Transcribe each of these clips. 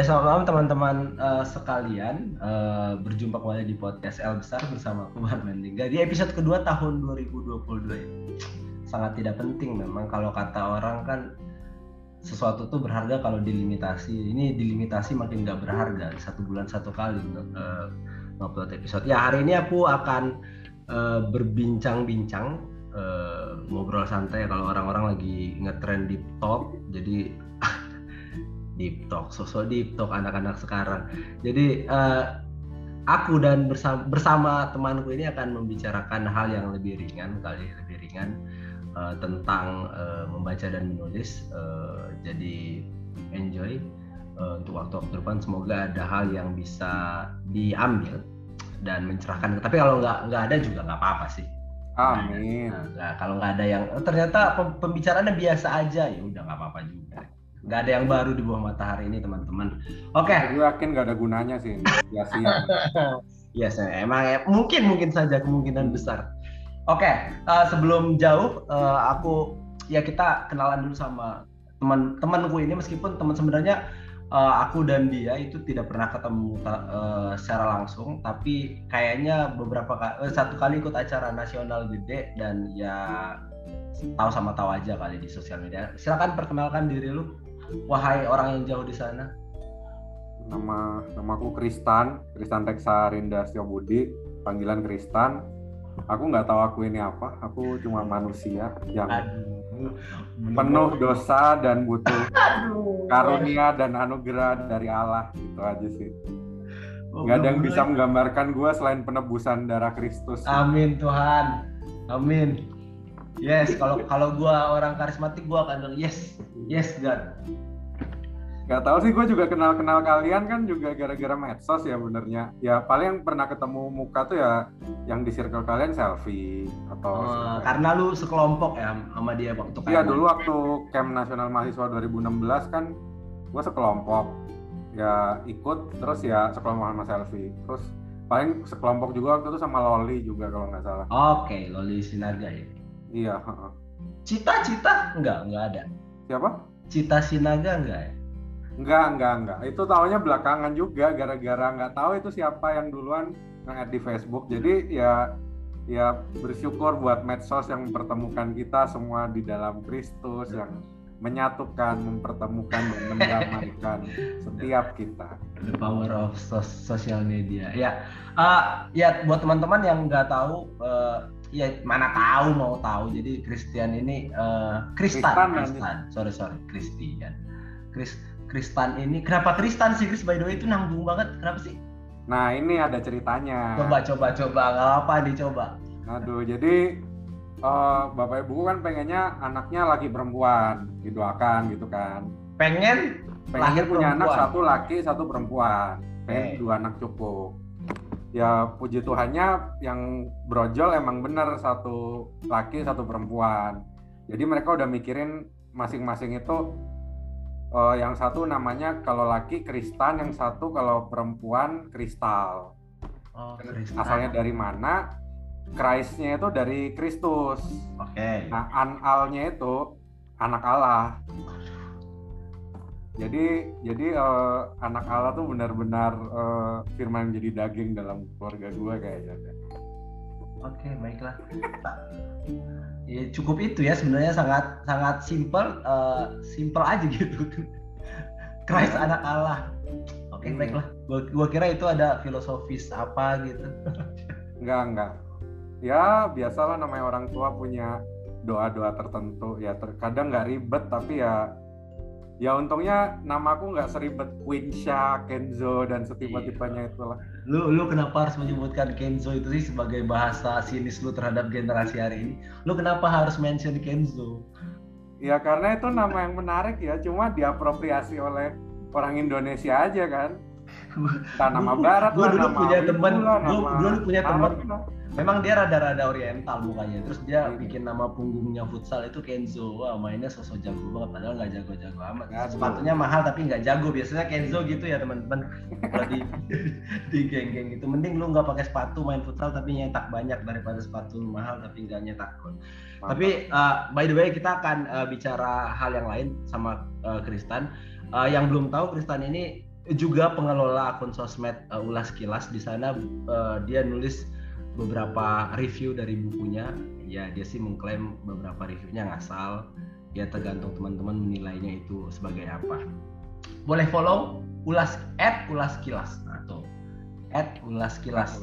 Ya selamat malam teman-teman uh, sekalian uh, berjumpa kembali di podcast L besar bersama aku Marwan Di episode kedua tahun 2022 ini sangat tidak penting memang kalau kata orang kan sesuatu tuh berharga kalau dilimitasi. Ini dilimitasi makin gak berharga satu bulan satu kali uh, episode. Ya hari ini aku akan uh, berbincang-bincang uh, ngobrol santai kalau orang-orang lagi ngetrend di top jadi deep talk sosok deep talk anak-anak sekarang. Jadi uh, aku dan bersama, bersama temanku ini akan membicarakan hal yang lebih ringan kali lebih ringan uh, tentang uh, membaca dan menulis. Uh, jadi enjoy uh, untuk waktu-waktu depan. Semoga ada hal yang bisa diambil dan mencerahkan. Tapi kalau nggak nggak ada juga nggak apa-apa sih. Amin. Nah, kalau nggak ada yang ternyata pembicaraannya biasa aja ya udah nggak apa-apa juga nggak ada yang baru di bawah matahari ini teman-teman. Oke. Okay. Gue yakin nggak ada gunanya sih. Ya siap. Iya, emang ya, mungkin mungkin saja kemungkinan besar. Oke, okay, uh, eh, sebelum jauh, uh, aku ya kita kenalan dulu sama teman-temanku ini meskipun teman sebenarnya uh, aku dan dia itu tidak pernah ketemu uh, secara langsung, tapi kayaknya beberapa kali, uh, satu kali ikut acara nasional gede dan ya tahu sama tahu aja kali di sosial media. Silakan perkenalkan diri lu wahai orang yang jauh di sana? Nama namaku Kristan, Kristan Teksa Rinda Budi, panggilan Kristan. Aku nggak tahu aku ini apa, aku cuma manusia yang Aduh. penuh dosa dan butuh Aduh. karunia dan anugerah dari Allah gitu aja sih. Oh, Gak ada yang bisa menggambarkan gue selain penebusan darah Kristus. Amin Tuhan, amin. Yes, kalau kalau gue orang karismatik gue akan bilang yes, yes God. Gak tau sih gue juga kenal-kenal kalian kan juga gara-gara medsos ya benernya. Ya paling yang pernah ketemu muka tuh ya yang di circle kalian selfie atau uh, karena lu sekelompok ya sama dia waktu Iya dulu waktu camp nasional mahasiswa 2016 kan gue sekelompok ya ikut terus ya sekelompok sama selfie terus paling sekelompok juga waktu itu sama Loli juga kalau nggak salah. Oke, okay, Loli Sinarga ya. Iya. Cita-cita enggak enggak ada. Siapa? Cita Sinaga enggak ya? Enggak, enggak, enggak. Itu tahunya belakangan juga gara-gara nggak tahu itu siapa yang duluan nge di Facebook. Jadi ya ya bersyukur buat medsos yang mempertemukan kita semua di dalam Kristus yang menyatukan, mempertemukan dan mendamaikan setiap kita. The power of social media. Ya, uh, ya buat teman-teman yang nggak tahu, uh, ya mana tahu mau tahu. Jadi Christian ini uh, Kristan, Kristan. Sorry sorry, Christian. Chris Kristan ini kenapa Kristan sih Chris by the way itu nanggung banget. Kenapa sih? Nah ini ada ceritanya. Coba coba coba. Nggak apa nih coba. Aduh jadi uh, bapak ibu kan pengennya anaknya laki perempuan. Didoakan gitu kan. Pengen pengen punya perempuan. anak satu laki satu perempuan. Pengen hey. dua anak cukup ya puji Tuhannya yang brojol emang bener satu laki satu perempuan jadi mereka udah mikirin masing-masing itu uh, yang satu namanya kalau laki Kristan, yang satu kalau perempuan Kristal. Oh, kristal. Asalnya dari mana? Christnya itu dari Kristus. Oke. Okay. Nah, analnya itu anak Allah. Jadi jadi uh, anak Allah tuh benar-benar uh, firman jadi daging dalam keluarga gue kayaknya. Oke, okay, baiklah. ya, cukup itu ya sebenarnya sangat sangat simple uh, simple aja gitu Christ anak Allah oke okay, hmm. baiklah gua, gua kira itu ada filosofis apa gitu enggak enggak ya biasalah namanya orang tua punya doa-doa tertentu ya terkadang nggak ribet tapi ya ya untungnya namaku nggak seribet Winsha, Kenzo dan setipe-tipenya iya. itulah. Lu lu kenapa harus menyebutkan Kenzo itu sih sebagai bahasa sinis lu terhadap generasi hari ini? Lu kenapa harus mention Kenzo? Ya karena itu nama yang menarik ya, cuma diapropriasi oleh orang Indonesia aja kan. nama barat gua dulu nama punya teman, gua dulu punya teman memang dia rada-rada oriental mukanya terus dia bikin nama punggungnya futsal itu Kenzo. Wah mainnya sosok jago banget padahal nggak jago-jago amat. Aduh. sepatunya mahal tapi nggak jago. Biasanya Kenzo gitu ya teman-teman. Kalau di di geng-geng itu mending lu nggak pakai sepatu main futsal tapi nyetak banyak daripada sepatu mahal tapi nggak nyetak gol. Tapi uh, by the way kita akan uh, bicara hal yang lain sama uh, Kristan. Uh, yang belum tahu Kristan ini juga pengelola akun sosmed uh, ulas kilas di sana uh, dia nulis beberapa review dari bukunya ya dia sih mengklaim beberapa reviewnya ngasal ya tergantung teman-teman menilainya itu sebagai apa boleh follow ulas at ulas kilas nah tuh at ulas kilas,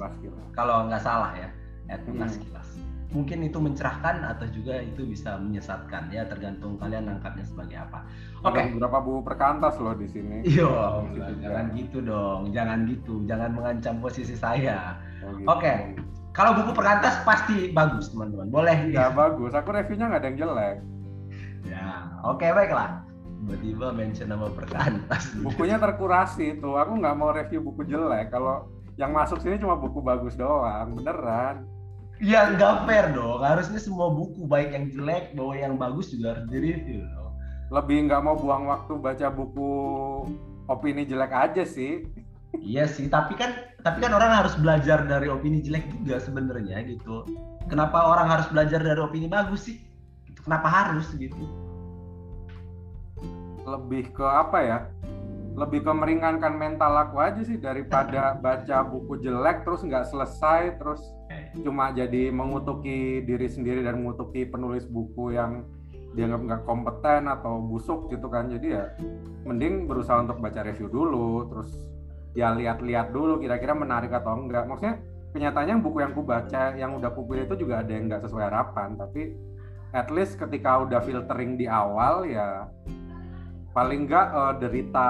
kalau nggak salah ya at ulas hmm. kilas mungkin itu mencerahkan atau juga itu bisa menyesatkan ya tergantung kalian nangkapnya sebagai apa. Oke. Okay. Beberapa buku perkantas loh di sini. Iya, jangan gitu dong, jangan gitu, jangan mengancam posisi saya. Oh, gitu. Oke. Okay. Kalau buku perkantas pasti bagus teman-teman, boleh. Ya bagus, aku reviewnya nggak ada yang jelek. Ya, oke okay, baiklah. Tiba-tiba mention nama perkantas. Bukunya terkurasi tuh, aku nggak mau review buku jelek. Kalau yang masuk sini cuma buku bagus doang, beneran ya nggak fair dong harusnya semua buku baik yang jelek bahwa yang bagus juga harus direview lebih nggak mau buang waktu baca buku opini jelek aja sih iya sih tapi kan tapi kan orang harus belajar dari opini jelek juga sebenarnya gitu. Kenapa orang harus belajar dari opini bagus sih? Kenapa harus gitu? Lebih ke apa ya? Lebih ke meringankan mental aku aja sih daripada baca buku jelek terus nggak selesai terus cuma jadi mengutuki diri sendiri dan mengutuki penulis buku yang dianggap nggak kompeten atau busuk gitu kan. Jadi ya mending berusaha untuk baca review dulu terus ya lihat-lihat dulu kira-kira menarik atau enggak. Maksudnya kenyataannya buku yang ku baca yang udah ku pilih itu juga ada yang nggak sesuai harapan. Tapi at least ketika udah filtering di awal ya paling nggak uh, derita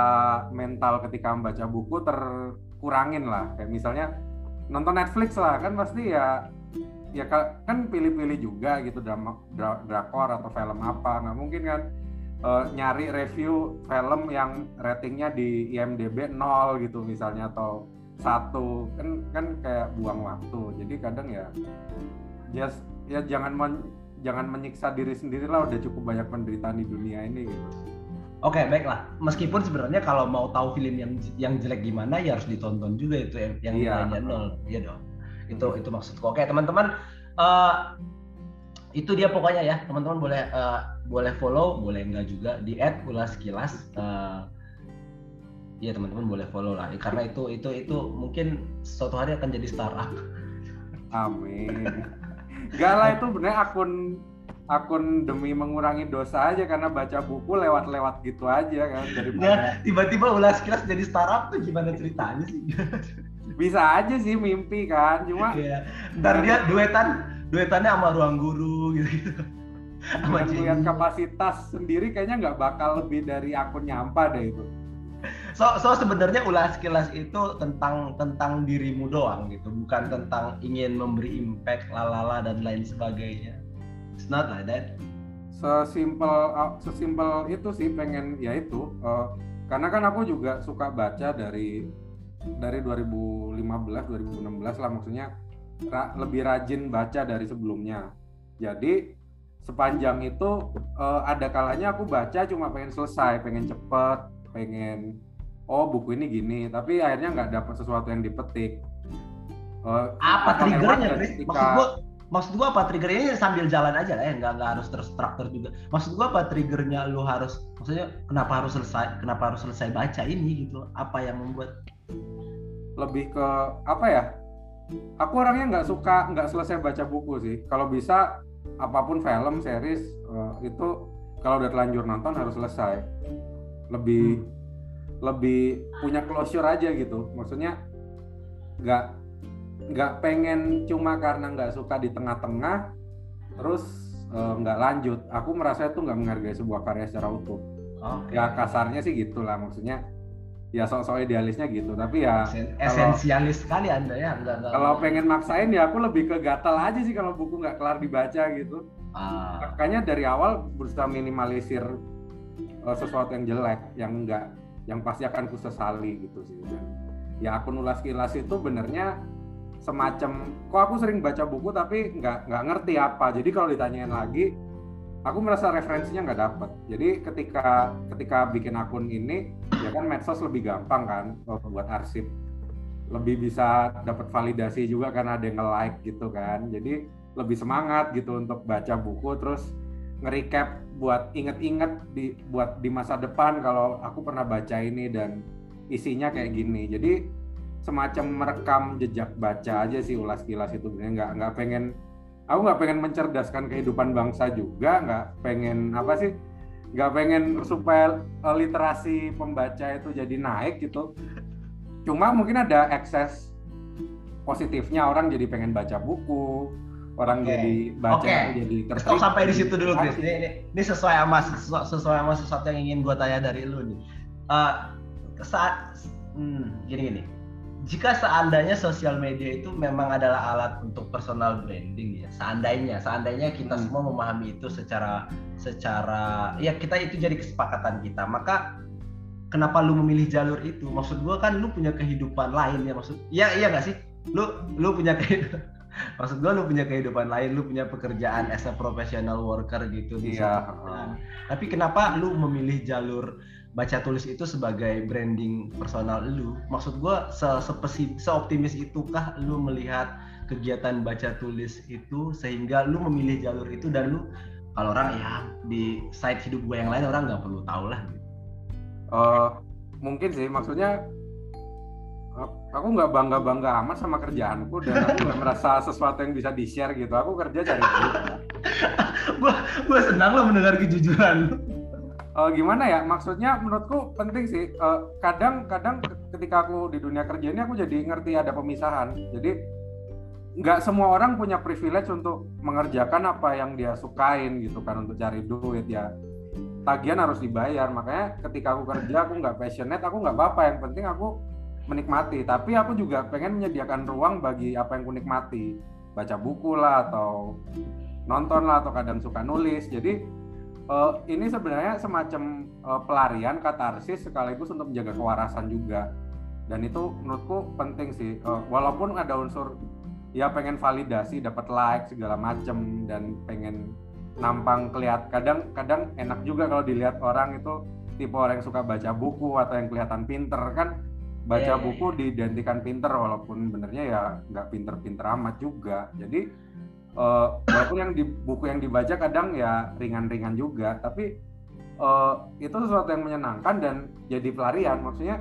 mental ketika membaca buku terkurangin lah. Kayak misalnya nonton Netflix lah kan pasti ya ya kan pilih-pilih juga gitu drama dra, drakor atau film apa nggak mungkin kan uh, nyari review film yang ratingnya di IMDb nol gitu misalnya atau satu kan kan kayak buang waktu jadi kadang ya just ya jangan men, jangan menyiksa diri sendiri lah udah cukup banyak penderitaan di dunia ini gitu Oke, okay, baiklah. Meskipun sebenarnya kalau mau tahu film yang yang jelek gimana ya harus ditonton juga itu yang yang nilainya nol, iya dong. Itu itu maksudku. Oke, okay, teman-teman, uh, itu dia pokoknya ya. Teman-teman boleh uh, boleh follow, boleh enggak juga di @ulaskilas. Uh, ya teman-teman boleh follow lah. Karena itu itu itu mungkin suatu hari akan jadi startup. Amin. Gak lah itu bener akun akun demi mengurangi dosa aja karena baca buku lewat-lewat gitu aja kan daripada nah, tiba-tiba ulas kelas jadi startup tuh gimana ceritanya sih bisa aja sih mimpi kan cuma ya. ntar dia duetan duetannya sama ruang guru gitu gitu sama lihat kapasitas sendiri kayaknya nggak bakal lebih dari akun nyampah deh itu. So so sebenarnya ulas kelas itu tentang tentang dirimu doang gitu. Bukan tentang ingin memberi impact lalala dan lain sebagainya. It's not like that. Sesimpel sesimpel itu sih pengen ya itu uh, karena kan aku juga suka baca dari dari 2015 2016 lah maksudnya ra, lebih rajin baca dari sebelumnya. Jadi sepanjang itu uh, ada kalanya aku baca cuma pengen selesai, pengen cepet, pengen oh buku ini gini, tapi akhirnya nggak dapat sesuatu yang dipetik. Uh, apa triggernya? Ketika, Maksud gua maksud gua apa triggernya sambil jalan aja lah ya nggak nggak harus terstruktur juga maksud gua apa triggernya lu harus maksudnya kenapa harus selesai kenapa harus selesai baca ini gitu apa yang membuat lebih ke apa ya aku orangnya nggak suka nggak selesai baca buku sih. Kalau bisa apa pun film series uh, itu kalau udah telanjur nonton harus selesai. Lebih hmm. lebih punya closure aja gitu. Maksudnya nggak nggak pengen cuma karena nggak suka di tengah-tengah terus uh, nggak lanjut. Aku merasa itu nggak menghargai sebuah karya secara utuh. Okay. ya kasarnya sih gitulah maksudnya ya sok-sok idealisnya gitu. Tapi ya esensialis sekali anda ya. Enggak, enggak, kalau pengen maksain ya aku lebih ke gatal aja sih kalau buku nggak kelar dibaca gitu. Ah. makanya dari awal berusaha minimalisir uh, sesuatu yang jelek yang enggak yang pasti akan kusesali gitu sih. Dan ya akun ulas kilas itu benernya semacam kok aku sering baca buku tapi nggak nggak ngerti apa. Jadi kalau ditanyain lagi aku merasa referensinya nggak dapet. Jadi ketika ketika bikin akun ini ya kan medsos lebih gampang kan buat arsip. Lebih bisa dapat validasi juga karena ada yang nge-like gitu kan. Jadi lebih semangat gitu untuk baca buku terus nge-recap buat inget-inget di buat di masa depan kalau aku pernah baca ini dan isinya kayak gini. Jadi semacam merekam jejak baca aja sih ulas kilas itu nggak nggak pengen aku nggak pengen mencerdaskan kehidupan bangsa juga nggak pengen apa sih nggak pengen supaya eh, literasi pembaca itu jadi naik gitu cuma mungkin ada ekses positifnya orang jadi pengen baca buku orang okay. jadi baca okay. jadi tertarik. sampai di situ dulu Chris. Ini, ini, ini sesuai sama sesuai, sesuai sama sesuatu yang ingin gue tanya dari lu nih. Uh, saat hmm, gini gini. Jika seandainya sosial media itu memang adalah alat untuk personal branding ya, seandainya, seandainya kita hmm. semua memahami itu secara secara ya kita itu jadi kesepakatan kita, maka kenapa lu memilih jalur itu? Maksud gue kan lu punya kehidupan lain ya maksud, ya iya gak sih? Lu lu punya kehidupan maksud gue lu punya kehidupan lain lu punya pekerjaan as a professional worker gitu iya tapi kenapa lu memilih jalur baca tulis itu sebagai branding personal lu. Maksud gue se seoptimis itukah lu melihat kegiatan baca tulis itu sehingga lu memilih jalur itu dan lu kalau orang ya di side hidup gue yang lain orang nggak perlu tahu lah. Uh, mungkin sih maksudnya aku nggak bangga bangga amat sama kerjaanku dan aku nggak merasa sesuatu yang bisa di share gitu. Aku kerja cari duit. Gua gua senang loh mendengar kejujuran uh, gimana ya? Maksudnya menurutku penting sih. Uh, kadang kadang ketika aku di dunia kerja ini aku jadi ngerti ada pemisahan. Jadi nggak semua orang punya privilege untuk mengerjakan apa yang dia sukain gitu kan untuk cari duit ya. Tagihan harus dibayar. Makanya ketika aku kerja aku nggak passionate aku nggak apa-apa. Yang penting aku menikmati. Tapi aku juga pengen menyediakan ruang bagi apa yang ku nikmati. Baca buku lah atau nonton lah atau kadang suka nulis. Jadi uh, ini sebenarnya semacam uh, pelarian katarsis sekaligus untuk menjaga kewarasan juga. Dan itu menurutku penting sih. Uh, walaupun ada unsur ya pengen validasi dapat like segala macem dan pengen nampang kelihat kadang kadang enak juga kalau dilihat orang itu tipe orang yang suka baca buku atau yang kelihatan pinter. Kan baca yeah, iya, buku yeah. diidentikan pinter walaupun benernya ya nggak pinter-pinter amat juga. Jadi uh, walaupun yang di buku yang dibaca kadang ya ringan-ringan juga tapi uh, itu sesuatu yang menyenangkan dan jadi pelarian. Maksudnya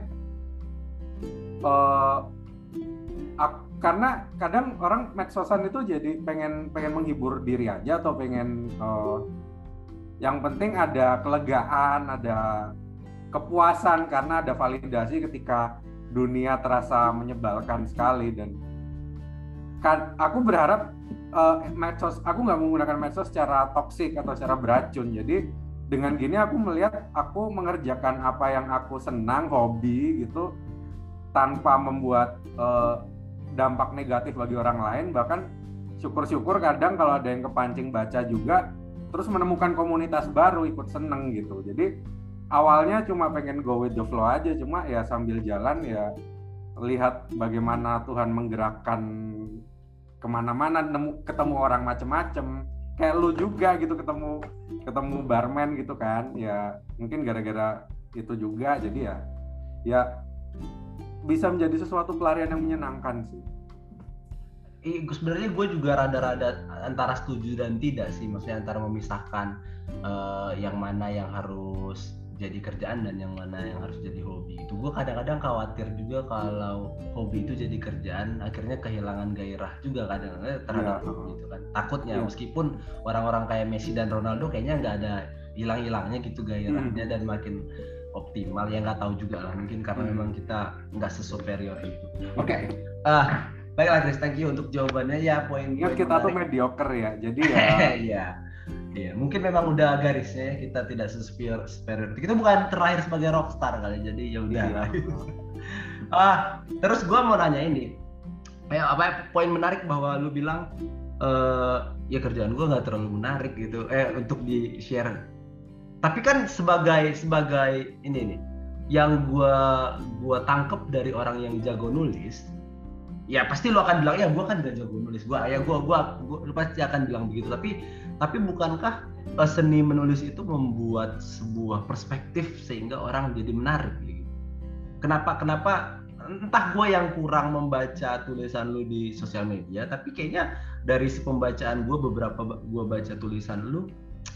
uh, karena kadang orang medsosan itu jadi pengen pengen menghibur diri aja atau pengen uh, yang penting ada kelegaan ada kepuasan karena ada validasi ketika dunia terasa menyebalkan sekali dan kan aku berharap uh, medsos aku nggak menggunakan medsos secara toksik atau secara beracun. Jadi dengan gini aku melihat aku mengerjakan apa yang aku senang hobi gitu tanpa membuat uh, dampak negatif bagi orang lain. Bahkan syukur-syukur kadang kalau ada yang kepancing baca juga terus menemukan komunitas baru ikut seneng gitu. Jadi awalnya cuma pengen go with the flow aja. Cuma ya sambil jalan ya lihat bagaimana Tuhan menggerakkan ke mana-mana ketemu orang macem-macem. Kayak lu juga gitu ketemu ketemu barman gitu kan. Ya mungkin gara-gara itu juga jadi ya ya bisa menjadi sesuatu pelarian yang menyenangkan sih. sebenarnya gue juga rada-rada antara setuju dan tidak sih, maksudnya antara memisahkan uh, yang mana yang harus jadi kerjaan dan yang mana yang harus jadi hobi itu gue kadang-kadang khawatir juga kalau hobi itu jadi kerjaan akhirnya kehilangan gairah juga kadang-kadang terhadap ya. hobi itu kan takutnya ya. meskipun orang-orang kayak Messi dan Ronaldo kayaknya nggak ada hilang-hilangnya gitu gairahnya hmm. dan makin optimal ya nggak tahu juga lah mungkin karena hmm. memang kita nggak sesuperior itu oke okay. uh, baiklah Chris thank you untuk jawabannya ya poin poin kita tuh mediocre ya jadi ya iya mungkin memang udah garisnya kita tidak superior superior. Kita bukan terlahir sebagai rockstar kali, jadi ya udah iya. ah, terus gue mau nanya ini, eh, apa poin menarik bahwa lu bilang uh, ya kerjaan gue nggak terlalu menarik gitu, eh untuk di share. Tapi kan sebagai sebagai ini nih, yang gue gua tangkep dari orang yang jago nulis, ya pasti lu akan bilang ya gue kan gak jago nulis, gue ya gue gue lu pasti akan bilang begitu. Tapi tapi bukankah uh, seni menulis itu membuat sebuah perspektif sehingga orang jadi menarik? Kenapa kenapa entah gue yang kurang membaca tulisan lu di sosial media tapi kayaknya dari pembacaan gue beberapa gue baca tulisan lu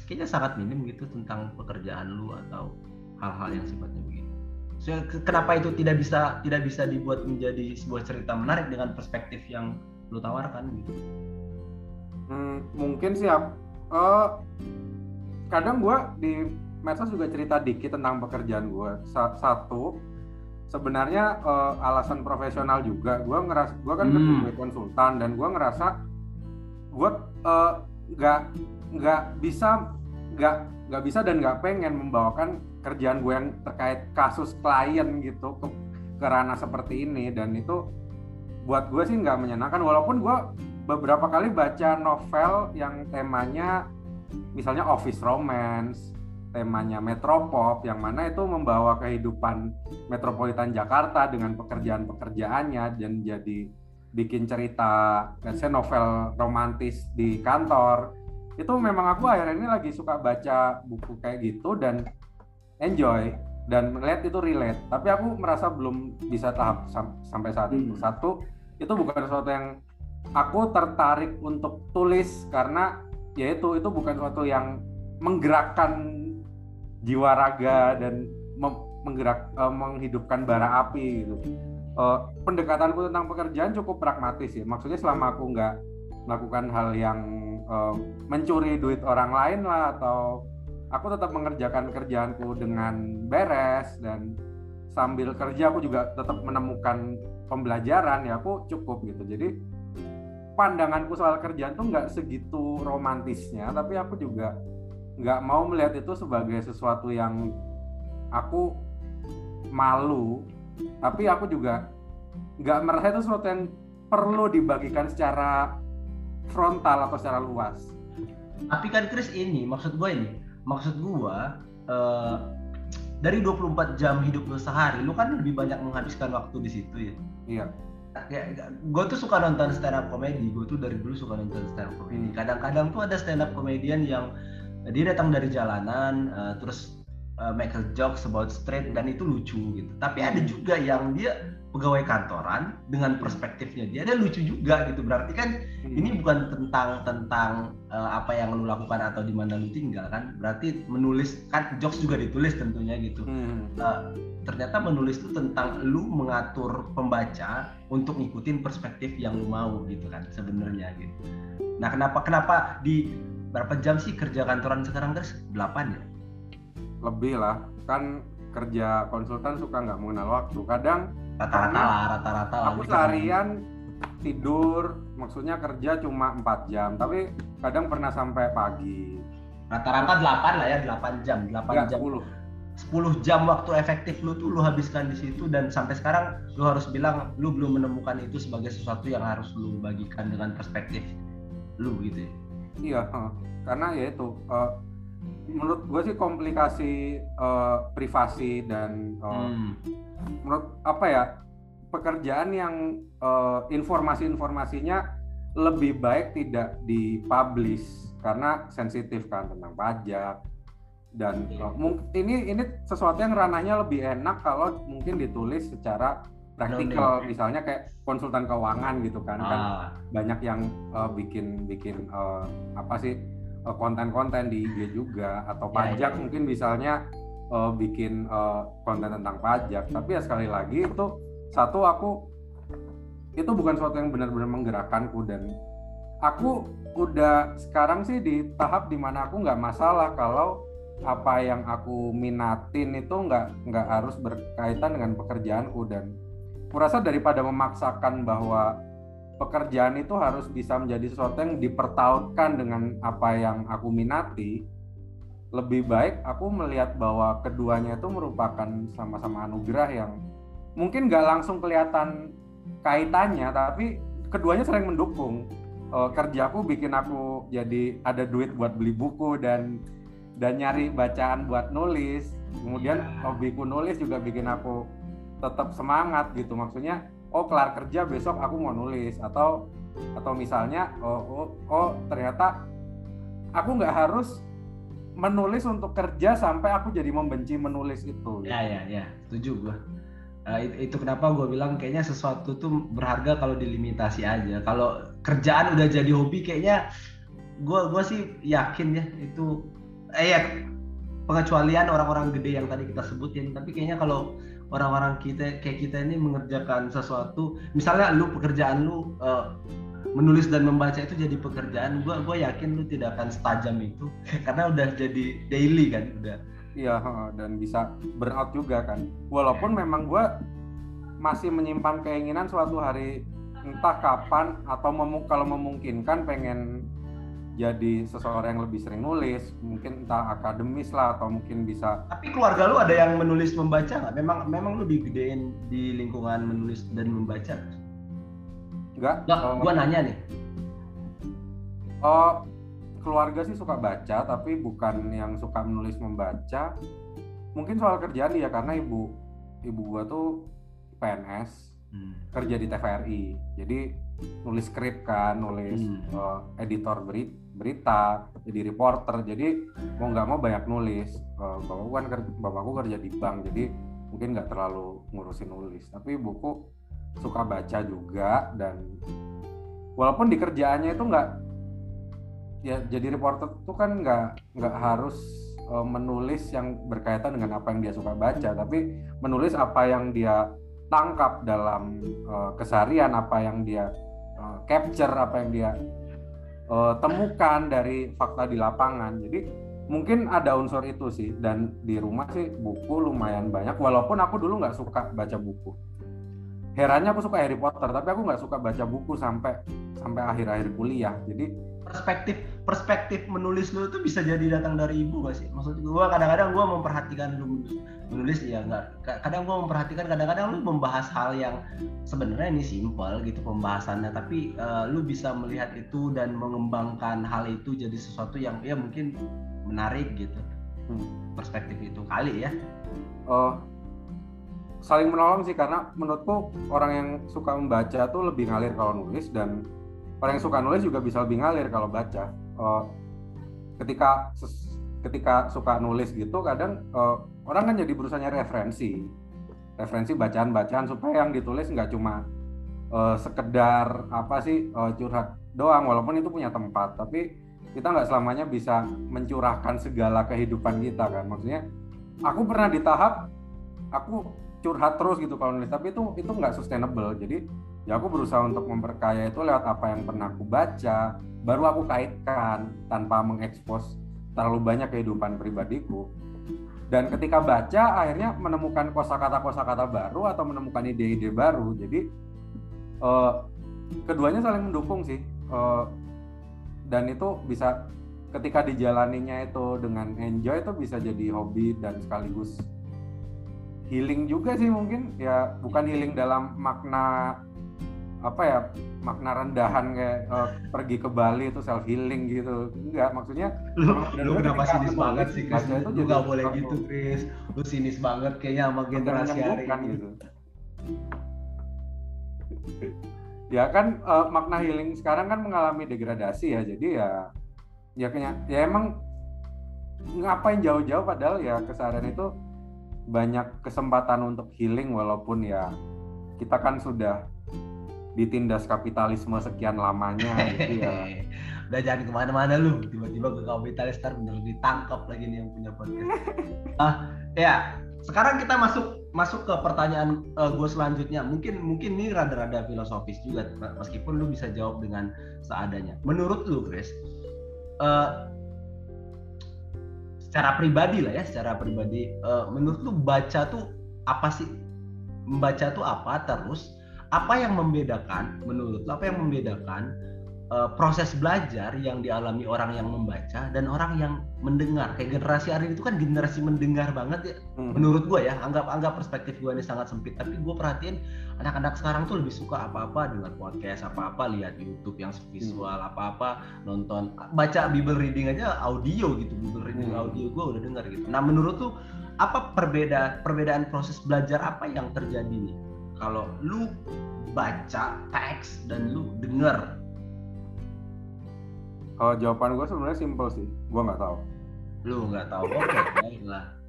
kayaknya sangat minim gitu tentang pekerjaan lu atau hal-hal yang sifatnya begitu so, kenapa itu tidak bisa tidak bisa dibuat menjadi sebuah cerita menarik dengan perspektif yang lu tawarkan gitu hmm, mungkin sih uh, kadang gue di medsos juga cerita dikit tentang pekerjaan gue satu sebenarnya uh, alasan profesional juga. Gue ngeras gue kan hmm. konsultan dan gue ngerasa gue uh, nggak nggak bisa nggak nggak bisa dan nggak pengen membawakan kerjaan gue yang terkait kasus klien gitu ke, ke ranah seperti ini. Dan itu buat gue sih nggak menyenangkan. Walaupun gue beberapa kali baca novel yang temanya misalnya office romance temanya metropop yang mana itu membawa kehidupan metropolitan Jakarta dengan pekerjaan-pekerjaannya dan jadi bikin cerita. Saya novel romantis di kantor. Itu memang aku akhirnya ini lagi suka baca buku kayak gitu dan enjoy dan melihat itu relate. Tapi aku merasa belum bisa tahap sam sampai saat itu. Hmm. satu itu bukan sesuatu yang aku tertarik untuk tulis karena yaitu itu bukan sesuatu yang menggerakkan jiwa raga dan menggerak uh, menghidupkan bara api gitu uh, pendekatanku tentang pekerjaan cukup pragmatis ya. Maksudnya selama aku nggak melakukan hal yang uh, mencuri duit orang lain lah atau aku tetap mengerjakan kerjaanku dengan beres dan sambil kerja aku juga tetap menemukan pembelajaran ya aku cukup gitu. Jadi pandanganku soal kerjaan tuh nggak segitu romantisnya, tapi aku juga nggak mau melihat itu sebagai sesuatu yang aku malu tapi aku juga nggak merasa itu sesuatu yang perlu dibagikan secara frontal atau secara luas. Tapi kan Chris ini maksud gue ini, maksud gue uh, dari 24 jam hidup lu sehari, lu kan lebih banyak menghabiskan waktu di situ ya. Iya. Ya, gue tuh suka nonton stand up comedy, gue tuh dari dulu suka nonton stand up comedy. Hmm. Kadang-kadang tuh ada stand up comedian yang dia datang dari jalanan, uh, terus uh, make a jokes about street dan itu lucu gitu. Tapi ada juga yang dia pegawai kantoran dengan perspektifnya dia ada lucu juga gitu. Berarti kan hmm. ini bukan tentang tentang uh, apa yang lu lakukan atau di mana lu tinggal kan. Berarti menulis kan jokes juga ditulis tentunya gitu. Hmm. Uh, ternyata menulis itu tentang lu mengatur pembaca untuk ngikutin perspektif yang lu mau gitu kan sebenarnya gitu. Nah, kenapa kenapa di berapa jam sih kerja kantoran sekarang guys? 8 ya? lebih lah kan kerja konsultan suka nggak mengenal waktu kadang rata-rata lah rata-rata lah. Aku seharian tidur maksudnya kerja cuma 4 jam tapi kadang pernah sampai pagi. Rata-rata 8 lah ya 8 jam 8 Nggak, jam. 10 10 jam waktu efektif lu tuh lu habiskan di situ dan sampai sekarang lu harus bilang lu belum menemukan itu sebagai sesuatu yang harus lu bagikan dengan perspektif lu gitu ya. Iya, karena ya itu uh, menurut gue sih komplikasi uh, privasi dan uh, hmm. menurut apa ya pekerjaan yang uh, informasi-informasinya lebih baik tidak dipublish karena sensitif kan tentang pajak dan uh, mungkin ini ini sesuatu yang ranahnya lebih enak kalau mungkin ditulis secara praktikal misalnya kayak konsultan keuangan gitu kan, kan ah. kan banyak yang uh, bikin bikin uh, apa sih konten-konten di IG juga atau ya, pajak ya, ya. mungkin misalnya uh, bikin uh, konten tentang pajak tapi ya sekali lagi itu satu aku itu bukan sesuatu yang benar-benar menggerakkanku dan aku udah sekarang sih di tahap di mana aku nggak masalah kalau apa yang aku minatin itu nggak nggak harus berkaitan dengan pekerjaanku dan kurasa daripada memaksakan bahwa pekerjaan itu harus bisa menjadi sesuatu yang dipertautkan dengan apa yang aku minati. Lebih baik aku melihat bahwa keduanya itu merupakan sama-sama anugerah yang mungkin nggak langsung kelihatan kaitannya tapi keduanya sering mendukung. Uh, kerjaku bikin aku jadi ada duit buat beli buku dan dan nyari bacaan buat nulis. Kemudian iya. hobiku nulis juga bikin aku tetap semangat gitu. Maksudnya oh kelar kerja besok aku mau nulis atau atau misalnya oh oh, oh ternyata aku nggak harus menulis untuk kerja sampai aku jadi membenci menulis itu. Ya ya ya, setuju gua. Uh, itu, kenapa gue bilang kayaknya sesuatu tuh berharga kalau dilimitasi aja. Kalau kerjaan udah jadi hobi kayaknya gue gua sih yakin ya itu eh ya pengecualian orang-orang gede yang tadi kita sebutin. Tapi kayaknya kalau orang-orang kita kayak kita ini mengerjakan sesuatu. Misalnya lu pekerjaan lu uh, menulis dan membaca itu jadi pekerjaan gua gua yakin lu tidak akan setajam itu. Karena udah jadi daily kan udah. Iya dan bisa burnout juga kan. Walaupun memang gua masih menyimpan keinginan suatu hari entah kapan atau memu kalau memungkinkan pengen jadi seseorang yang lebih sering nulis mungkin entah akademis lah atau mungkin bisa tapi keluarga lu ada yang menulis membaca nggak? Memang memang lu digedein di lingkungan menulis dan membaca? Enggak. Nggak oh, gua nanya nih. Oh keluarga sih suka baca tapi bukan yang suka menulis membaca. Mungkin soal kerjaan ya karena ibu ibu gua tuh PNS hmm. kerja di TVRI jadi nulis skrip kan nulis hmm. uh, editor berita berita jadi reporter jadi mau nggak mau banyak nulis. Uh, bapakku kan bapakku kerja di bank jadi mungkin nggak terlalu ngurusin nulis. Tapi buku suka baca juga dan walaupun di kerjaannya itu nggak ya jadi reporter itu kan nggak nggak harus uh, menulis yang berkaitan dengan apa yang dia suka baca tapi menulis apa yang dia tangkap dalam uh, keseharian apa yang dia uh, capture apa yang dia uh, temukan dari fakta di lapangan. Jadi mungkin ada unsur itu sih. Dan di rumah sih buku lumayan banyak. Walaupun aku dulu nggak suka baca buku. Herannya aku suka Harry Potter tapi aku nggak suka baca buku sampai sampai akhir-akhir kuliah. Jadi perspektif perspektif menulis lu itu bisa jadi datang dari ibu gak sih? Maksud gue kadang-kadang gue memperhatikan lu menulis ya nggak kadang gue memperhatikan kadang-kadang lu membahas hal yang sebenarnya ini simpel gitu pembahasannya tapi uh, lu bisa melihat itu dan mengembangkan hal itu jadi sesuatu yang ya mungkin menarik gitu. Hmm. perspektif itu kali ya. Oh. Saling menolong sih karena menurutku orang yang suka membaca tuh lebih ngalir kalau nulis dan orang yang suka nulis juga bisa lebih ngalir kalau baca. Uh, ketika ketika suka nulis gitu kadang uh, orang kan jadi berusaha nyari referensi. Referensi bacaan-bacaan supaya yang ditulis nggak cuma uh, sekedar apa sih uh, curhat doang walaupun itu punya tempat. Tapi kita nggak selamanya bisa mencurahkan segala kehidupan kita kan. Maksudnya aku pernah di tahap aku curhat terus gitu kalau nulis. Tapi itu itu nggak sustainable. Jadi ya aku berusaha untuk memperkaya itu lewat apa yang pernah aku baca baru aku kaitkan tanpa mengekspos terlalu banyak kehidupan pribadiku. Dan ketika baca akhirnya menemukan kosakata kosakata baru atau menemukan ide-ide baru. Jadi uh, keduanya saling mendukung sih. Uh, dan itu bisa ketika dijalaninya itu dengan enjoy itu bisa jadi hobi dan sekaligus healing juga sih mungkin. Ya bukan healing dalam makna apa ya makna rendahan kayak uh, pergi ke Bali itu self healing gitu. Enggak maksudnya lu, lu kenapa sinis banget sih Chris? itu lu boleh gitu Chris. Lu sinis banget kayaknya sama generasi hari ini. gitu. Ya kan uh, makna healing sekarang kan mengalami degradasi ya jadi ya ya kayaknya ya emang ngapain jauh-jauh padahal ya kesadaran itu banyak kesempatan untuk healing walaupun ya kita kan sudah ditindas kapitalisme sekian lamanya gitu ya. Udah jangan ke mana-mana lu, tiba-tiba ke kapitalis ntar bener ditangkap lagi nih yang punya podcast. ah ya, sekarang kita masuk masuk ke pertanyaan uh, eh, gue selanjutnya. Mungkin mungkin ini rada-rada filosofis juga, meskipun lu bisa jawab dengan seadanya. Menurut lu, Chris, uh, secara pribadi lah ya, secara pribadi, uh, menurut lu baca tuh apa sih? Membaca tuh apa? Terus apa yang membedakan menurut lo apa yang membedakan uh, proses belajar yang dialami orang yang membaca dan orang yang mendengar kayak generasi hari itu kan generasi mendengar banget ya hmm. menurut gue ya anggap anggap perspektif gue ini sangat sempit tapi gue perhatiin anak-anak sekarang tuh lebih suka apa-apa dengar podcast apa-apa lihat YouTube yang visual hmm. apa-apa nonton baca Bible reading aja audio gitu Bible reading hmm. audio gue udah dengar gitu nah menurut tuh apa perbedaan perbedaan proses belajar apa yang terjadi nih kalau lu baca teks dan lu denger. Kalau jawaban gue sebenarnya simpel sih. Gue nggak tahu. Lu nggak tahu. Oke okay, lah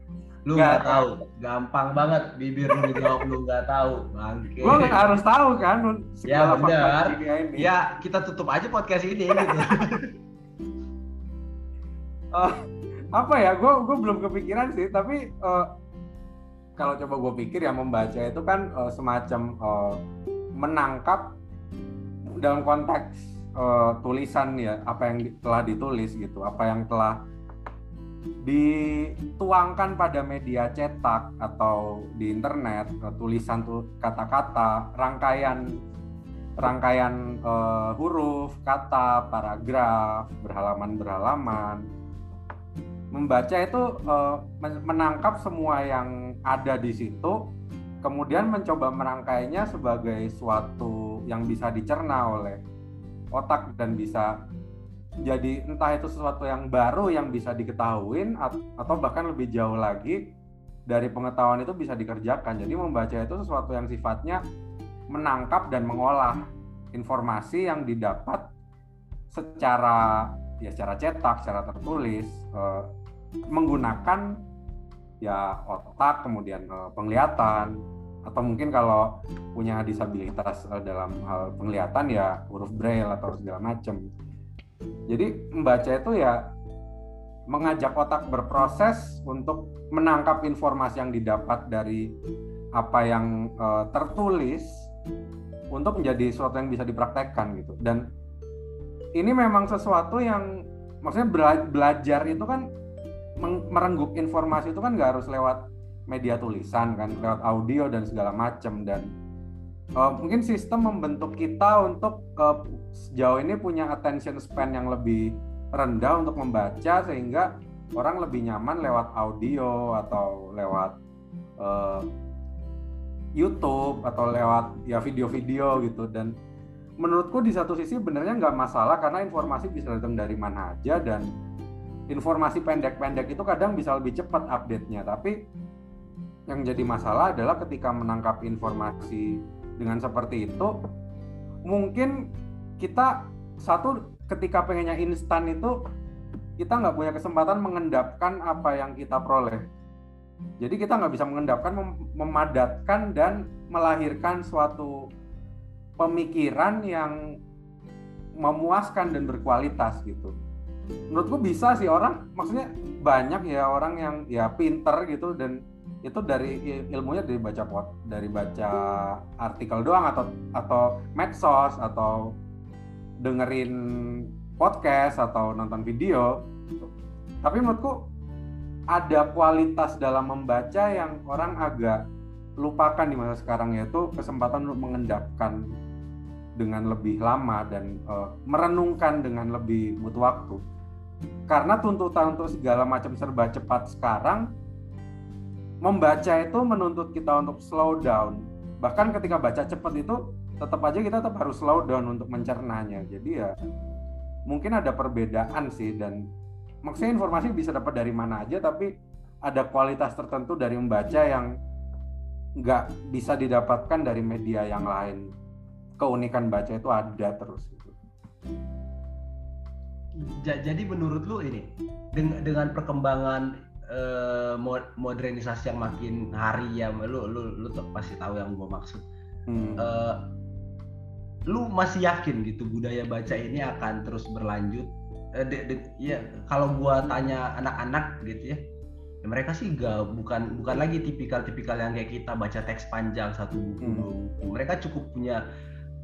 lu nggak tahu. gampang banget bibir lu jawab lu nggak tahu. Bangke. Gue nggak harus tahu kan ya benar. ya kita tutup aja podcast ini gitu. Uh, apa ya? Gue gue belum kepikiran sih tapi uh, kalau coba gue pikir ya membaca itu kan uh, semacam uh, menangkap dalam konteks uh, tulisan ya apa yang telah ditulis gitu apa yang telah dituangkan pada media cetak atau di internet tulisan tuh kata-kata rangkaian rangkaian uh, huruf kata paragraf berhalaman berhalaman membaca itu uh, menangkap semua yang ada di situ kemudian mencoba merangkainya sebagai suatu yang bisa dicerna oleh otak dan bisa jadi entah itu sesuatu yang baru yang bisa diketahui atau bahkan lebih jauh lagi dari pengetahuan itu bisa dikerjakan. Jadi membaca itu sesuatu yang sifatnya menangkap dan mengolah informasi yang didapat secara ya secara cetak, secara tertulis eh, menggunakan ya otak, kemudian eh, penglihatan atau mungkin kalau punya disabilitas eh, dalam hal penglihatan ya huruf braille atau segala macam jadi membaca itu ya mengajak otak berproses untuk menangkap informasi yang didapat dari apa yang uh, tertulis untuk menjadi sesuatu yang bisa dipraktekkan gitu. Dan ini memang sesuatu yang maksudnya bela belajar itu kan merenggut informasi itu kan nggak harus lewat media tulisan kan, lewat audio dan segala macam dan uh, mungkin sistem membentuk kita untuk uh, sejauh ini punya attention span yang lebih rendah untuk membaca sehingga orang lebih nyaman lewat audio atau lewat uh, YouTube atau lewat ya video-video gitu. Dan menurutku di satu sisi benernya nggak masalah karena informasi bisa datang dari mana aja dan informasi pendek-pendek itu kadang bisa lebih cepat update-nya. Tapi yang jadi masalah adalah ketika menangkap informasi dengan seperti itu mungkin kita satu ketika pengennya instan itu kita nggak punya kesempatan mengendapkan apa yang kita peroleh. Jadi kita nggak bisa mengendapkan mem memadatkan dan melahirkan suatu pemikiran yang memuaskan dan berkualitas gitu menurutku bisa sih orang maksudnya banyak ya orang yang ya pinter gitu dan itu dari ilmunya dari baca pot dari baca artikel doang atau atau medsos atau dengerin podcast atau nonton video. Tapi menurutku ada kualitas dalam membaca yang orang agak lupakan di masa sekarang yaitu kesempatan untuk mengendapkan dengan lebih lama dan uh, merenungkan dengan lebih butuh waktu karena tuntutan untuk segala macam serba cepat sekarang membaca itu menuntut kita untuk slow down. Bahkan ketika baca cepat itu tetap aja kita tetap harus slow down untuk mencernanya. Jadi ya mungkin ada perbedaan sih dan maksudnya informasi bisa dapat dari mana aja tapi ada kualitas tertentu dari membaca yang nggak bisa didapatkan dari media yang lain. Keunikan baca itu ada terus gitu. Jadi menurut lu ini dengan perkembangan uh, modernisasi yang makin hari ya lu lu lu pasti tahu yang gue maksud hmm. uh, lu masih yakin gitu budaya baca ini akan terus berlanjut uh, de, de, ya kalau gue tanya anak-anak gitu ya, ya mereka sih gak bukan bukan lagi tipikal-tipikal yang kayak kita baca teks panjang satu buku hmm. mereka cukup punya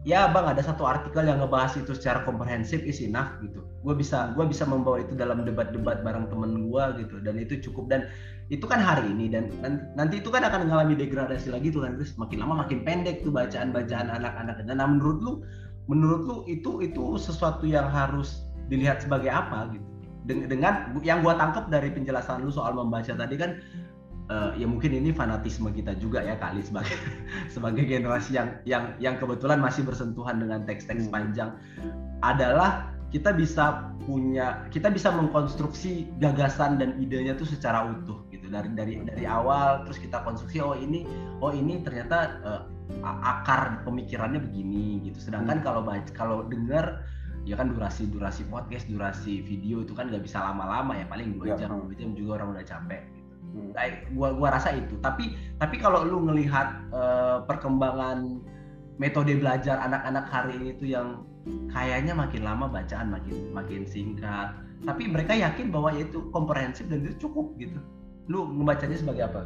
ya bang ada satu artikel yang ngebahas itu secara komprehensif is enough gitu. Gue bisa gue bisa membawa itu dalam debat-debat bareng temen gue gitu. Dan itu cukup dan itu kan hari ini dan nanti itu kan akan mengalami degradasi lagi tuh kan terus makin lama makin pendek tuh bacaan-bacaan anak-anak. Dan nah, menurut lu menurut lu itu itu sesuatu yang harus dilihat sebagai apa gitu? Dengan yang gue tangkap dari penjelasan lu soal membaca tadi kan uh, ya mungkin ini fanatisme kita juga ya kali sebagai sebagai generasi yang yang yang kebetulan masih bersentuhan dengan teks-teks hmm. panjang adalah kita bisa punya kita bisa mengkonstruksi gagasan dan idenya tuh secara utuh gitu dari dari dari awal terus kita konstruksi oh ini oh ini ternyata uh, akar pemikirannya begini gitu sedangkan hmm. kalau kalau dengar ya kan durasi durasi podcast durasi video itu kan nggak bisa lama-lama ya paling dua ya, jam dua jam juga orang udah capek Hmm. gua gua rasa itu tapi tapi kalau lu ngelihat uh, perkembangan metode belajar anak-anak hari ini tuh yang kayaknya makin lama bacaan makin makin singkat tapi mereka yakin bahwa itu komprehensif dan itu cukup gitu lu membacanya sebagai apa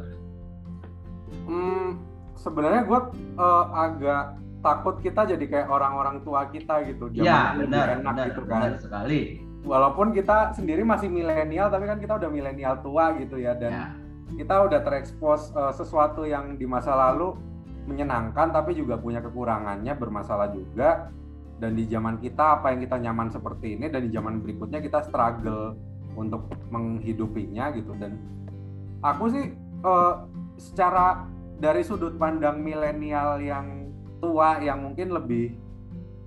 Hmm, sebenarnya gue uh, agak takut kita jadi kayak orang-orang tua kita gitu. Iya benar, enak benar, gitu kan. Benar sekali. Walaupun kita sendiri masih milenial, tapi kan kita udah milenial tua gitu ya dan ya. Kita udah terekspos uh, sesuatu yang di masa lalu menyenangkan tapi juga punya kekurangannya bermasalah juga. Dan di zaman kita apa yang kita nyaman seperti ini dan di zaman berikutnya kita struggle untuk menghidupinya gitu. Dan aku sih uh, secara dari sudut pandang milenial yang tua yang mungkin lebih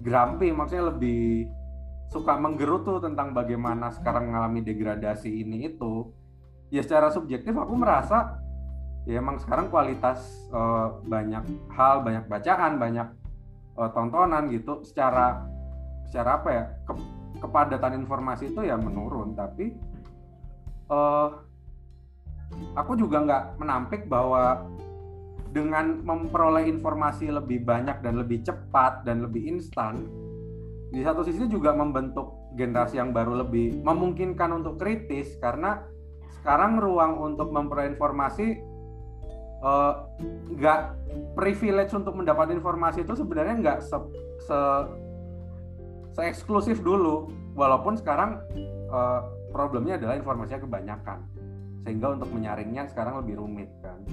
grumpy maksudnya lebih suka menggerutu tentang bagaimana sekarang mengalami degradasi ini itu ya secara subjektif aku merasa ya emang sekarang kualitas uh, banyak hal banyak bacaan banyak uh, tontonan gitu secara secara apa ya ke, kepadatan informasi itu ya menurun. Tapi uh, aku juga nggak menampik bahwa dengan memperoleh informasi lebih banyak dan lebih cepat dan lebih instan di satu sisi juga membentuk generasi yang baru lebih memungkinkan untuk kritis karena sekarang ruang untuk memperoleh informasi Eh, nggak uh, privilege untuk mendapat informasi itu sebenarnya nggak se, se, se eksklusif dulu. Walaupun sekarang uh, problemnya adalah informasinya kebanyakan. Sehingga untuk menyaringnya sekarang lebih rumit kan.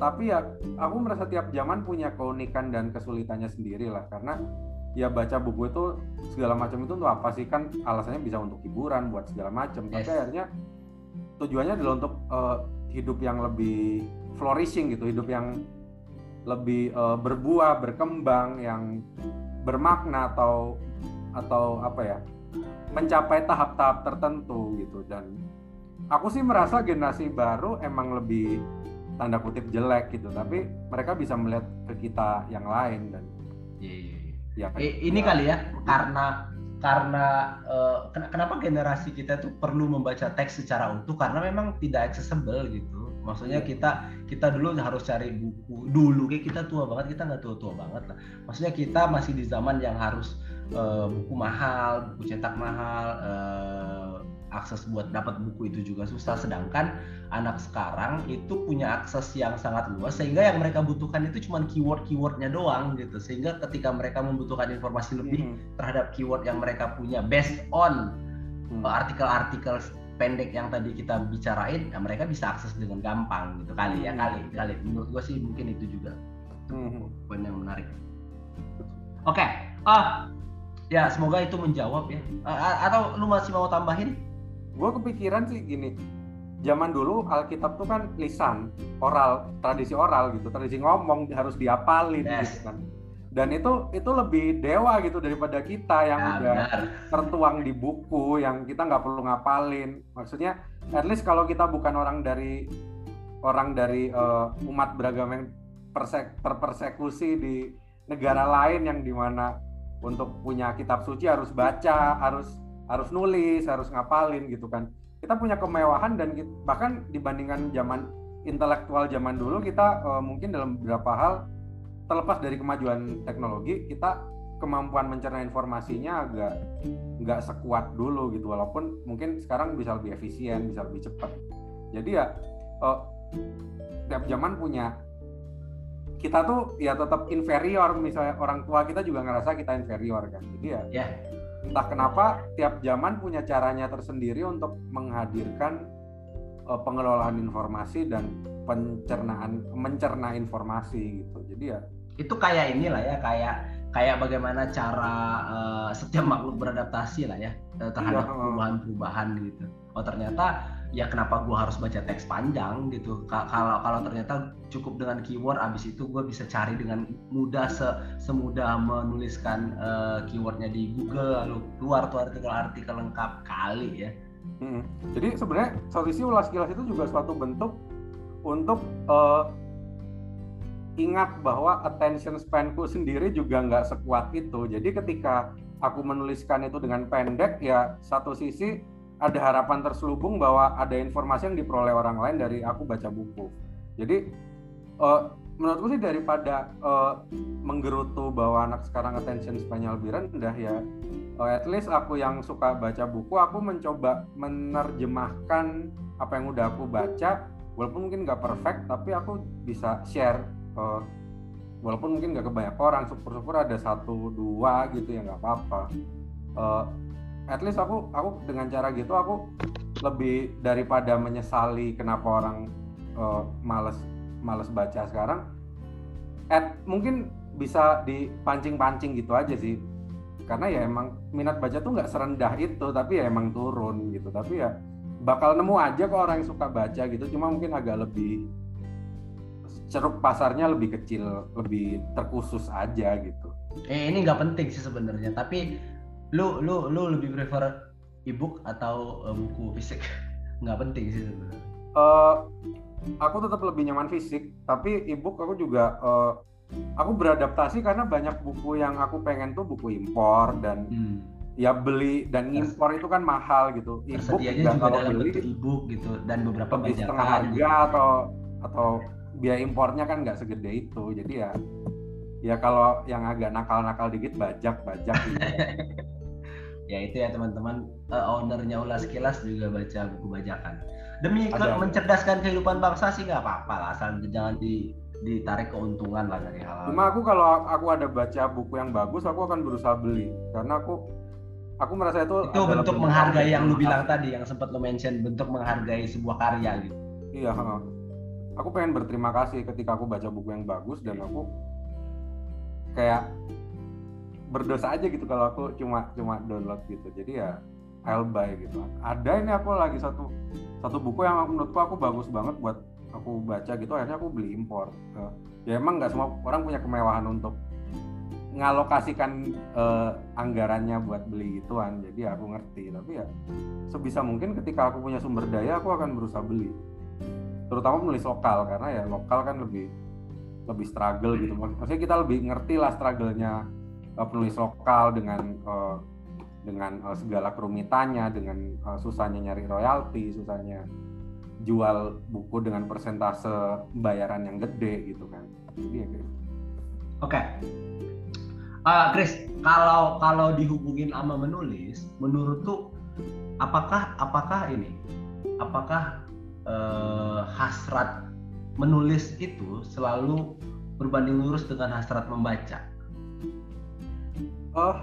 Tapi ya aku merasa tiap zaman punya keunikan dan kesulitannya sendiri lah karena ya baca buku itu segala macam itu untuk apa sih? Kan alasannya bisa untuk hiburan buat segala macam. Yes. tapi akhirnya tujuannya adalah untuk uh, hidup yang lebih flourishing gitu hidup yang lebih uh, berbuah berkembang yang bermakna atau atau apa ya mencapai tahap-tahap tertentu gitu dan aku sih merasa generasi baru emang lebih tanda kutip jelek gitu tapi mereka bisa melihat ke kita yang lain dan yeah, yeah, yeah. ya eh, ini ya. kali ya karena karena uh, kenapa generasi kita tuh perlu membaca teks secara utuh? Karena memang tidak accessible gitu. Maksudnya kita kita dulu harus cari buku. Dulu kayak kita tua banget kita nggak tua tua banget lah. Maksudnya kita masih di zaman yang harus uh, buku mahal buku cetak mahal uh, akses buat dapat buku itu juga susah sedangkan anak sekarang itu punya akses yang sangat luas sehingga yang mereka butuhkan itu cuma keyword keywordnya doang gitu sehingga ketika mereka membutuhkan informasi lebih hmm. terhadap keyword yang mereka punya based on hmm. artikel-artikel pendek yang tadi kita bicarain ya mereka bisa akses dengan gampang gitu kali ya kali hmm. kali menurut gue sih mungkin itu juga hmm. poin yang menarik oke okay. ah ya semoga itu menjawab ya uh, atau lu masih mau tambahin gue kepikiran sih gini zaman dulu Alkitab tuh kan lisan oral tradisi oral gitu tradisi ngomong harus diapalin yes. gitu kan dan itu itu lebih dewa gitu daripada kita yang ya, udah benar. tertuang di buku yang kita nggak perlu ngapalin maksudnya at least kalau kita bukan orang dari orang dari uh, umat beragama yang persek, terpersekusi di negara lain yang di mana untuk punya kitab suci harus baca harus harus nulis harus ngapalin gitu kan. Kita punya kemewahan dan kita, bahkan dibandingkan zaman intelektual zaman dulu kita uh, mungkin dalam beberapa hal terlepas dari kemajuan teknologi kita kemampuan mencerna informasinya agak nggak sekuat dulu gitu. Walaupun mungkin sekarang bisa lebih efisien bisa lebih cepat. Jadi ya uh, tiap zaman punya kita tuh ya tetap inferior. Misalnya orang tua kita juga ngerasa kita inferior kan. Jadi ya yeah. Entah kenapa tiap zaman punya caranya tersendiri untuk menghadirkan uh, pengelolaan informasi dan pencernaan mencerna informasi gitu. Jadi ya itu kayak inilah ya kayak kayak bagaimana cara uh, setiap makhluk beradaptasi lah ya eh, terhadap iya, perubahan-perubahan gitu. Oh ternyata ya kenapa gue harus baca teks panjang gitu. Kalau kalau ternyata cukup dengan keyword abis itu gue bisa cari dengan mudah se semudah menuliskan uh, keywordnya di Google lalu keluar tuh artikel-artikel lengkap kali ya. Hmm. Jadi sebenarnya solusi ulas kilas itu juga suatu bentuk untuk uh, ingat bahwa attention spanku sendiri juga nggak sekuat itu. Jadi ketika aku menuliskan itu dengan pendek, ya satu sisi ada harapan terselubung bahwa ada informasi yang diperoleh orang lain dari aku baca buku. Jadi uh, menurutku sih daripada uh, menggerutu bahwa anak sekarang attention span-nya lebih rendah ya, uh, at least aku yang suka baca buku, aku mencoba menerjemahkan apa yang udah aku baca walaupun mungkin nggak perfect tapi aku bisa share uh, walaupun mungkin nggak ke banyak orang syukur-syukur ada satu dua gitu ya nggak apa-apa. Uh, at least aku aku dengan cara gitu aku lebih daripada menyesali kenapa orang uh, males males baca sekarang at mungkin bisa dipancing-pancing gitu aja sih. Karena ya emang minat baca tuh nggak serendah itu tapi ya emang turun gitu. Tapi ya bakal nemu aja kok orang yang suka baca gitu cuma mungkin agak lebih ceruk pasarnya lebih kecil lebih terkhusus aja gitu eh ini nggak penting sih sebenarnya tapi lu lu lu lebih prefer ebook atau uh, buku fisik nggak penting sih sebenarnya uh, aku tetap lebih nyaman fisik tapi ebook aku juga uh, aku beradaptasi karena banyak buku yang aku pengen tuh buku impor dan hmm ya beli dan impor itu kan mahal gitu. Ebook juga kalau dalam beli ebook gitu dan beberapa lebih setengah harga gitu. atau atau biaya impornya kan nggak segede itu. Jadi ya ya kalau yang agak nakal-nakal dikit bajak bajak gitu. ya itu ya teman-teman uh, ownernya ulas kilas juga baca buku bajakan. Demi ke mencerdaskan kehidupan bangsa sih nggak apa-apa lah asal jangan di ditarik keuntungan lah dari hal-hal. Cuma aku kalau aku ada baca buku yang bagus, aku akan berusaha beli karena aku aku merasa itu itu bentuk menghargai yang lu bilang tadi yang sempat lu mention bentuk menghargai sebuah karya gitu iya aku pengen berterima kasih ketika aku baca buku yang bagus dan aku kayak berdosa aja gitu kalau aku cuma cuma download gitu. Jadi ya I'll buy gitu. Ada ini aku lagi satu satu buku yang menurutku aku bagus banget buat aku baca gitu. Akhirnya aku beli impor. Ya emang nggak semua orang punya kemewahan untuk ngalokasikan uh, anggarannya buat beli gituan. Jadi aku ngerti. Tapi ya sebisa mungkin ketika aku punya sumber daya aku akan berusaha beli terutama menulis lokal karena ya lokal kan lebih lebih struggle gitu. Maksudnya kita lebih ngerti lah struggle-nya uh, penulis lokal dengan uh, dengan uh, segala kerumitannya dengan uh, susahnya nyari royalti susahnya jual buku dengan persentase bayaran yang gede gitu kan. Jadi ya gitu. oke. Okay uh, Chris kalau kalau dihubungin sama menulis menurut tuh apakah apakah ini? Apakah uh, hasrat menulis itu selalu berbanding lurus dengan hasrat membaca. Oh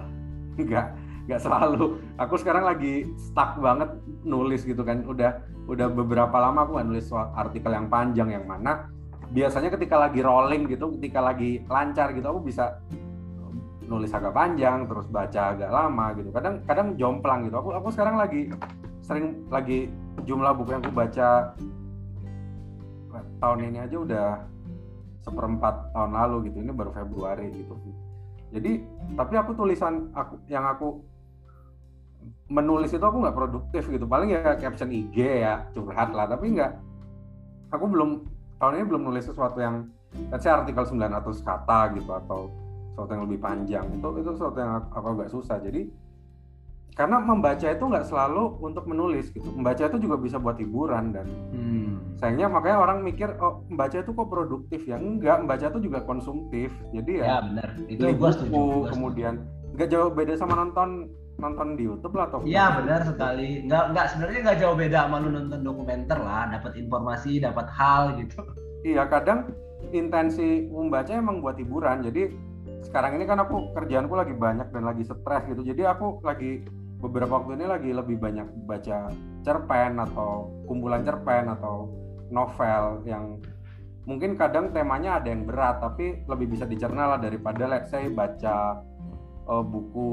enggak enggak selalu. Aku sekarang lagi stuck banget nulis gitu kan. Udah udah beberapa lama aku nggak nulis artikel yang panjang yang mana. Biasanya ketika lagi rolling gitu ketika lagi lancar gitu aku bisa nulis agak panjang terus baca agak lama gitu. Kadang kadang jomplang gitu. Aku aku sekarang lagi sering lagi jumlah buku yang aku baca tahun ini aja udah seperempat tahun lalu gitu ini baru Februari gitu. Jadi tapi aku tulisan aku yang aku menulis itu aku nggak produktif gitu. Paling ya caption IG ya curhat lah. Tapi nggak aku belum tahun ini belum nulis sesuatu yang saya artikel 900 kata gitu atau sesuatu yang lebih panjang. Itu itu sesuatu yang aku agak susah. Jadi karena membaca itu nggak selalu untuk menulis gitu. Membaca itu juga bisa buat hiburan dan hmm. sayangnya makanya orang mikir oh membaca itu kok produktif ya? Enggak membaca itu juga konsumtif. Jadi ya, ya benar. Itu gua setuju gua kemudian nggak jauh beda sama nonton nonton di YouTube lah atau Iya benar sekali. Nggak nggak sebenarnya nggak jauh beda sama lu nonton dokumenter lah. Dapat informasi dapat hal gitu. Iya kadang intensi membaca emang buat hiburan. Jadi sekarang ini kan aku kerjaanku lagi banyak dan lagi stres gitu. Jadi aku lagi beberapa waktu ini lagi lebih banyak baca cerpen atau kumpulan cerpen atau novel yang mungkin kadang temanya ada yang berat tapi lebih bisa dicerna lah daripada let's say baca uh, buku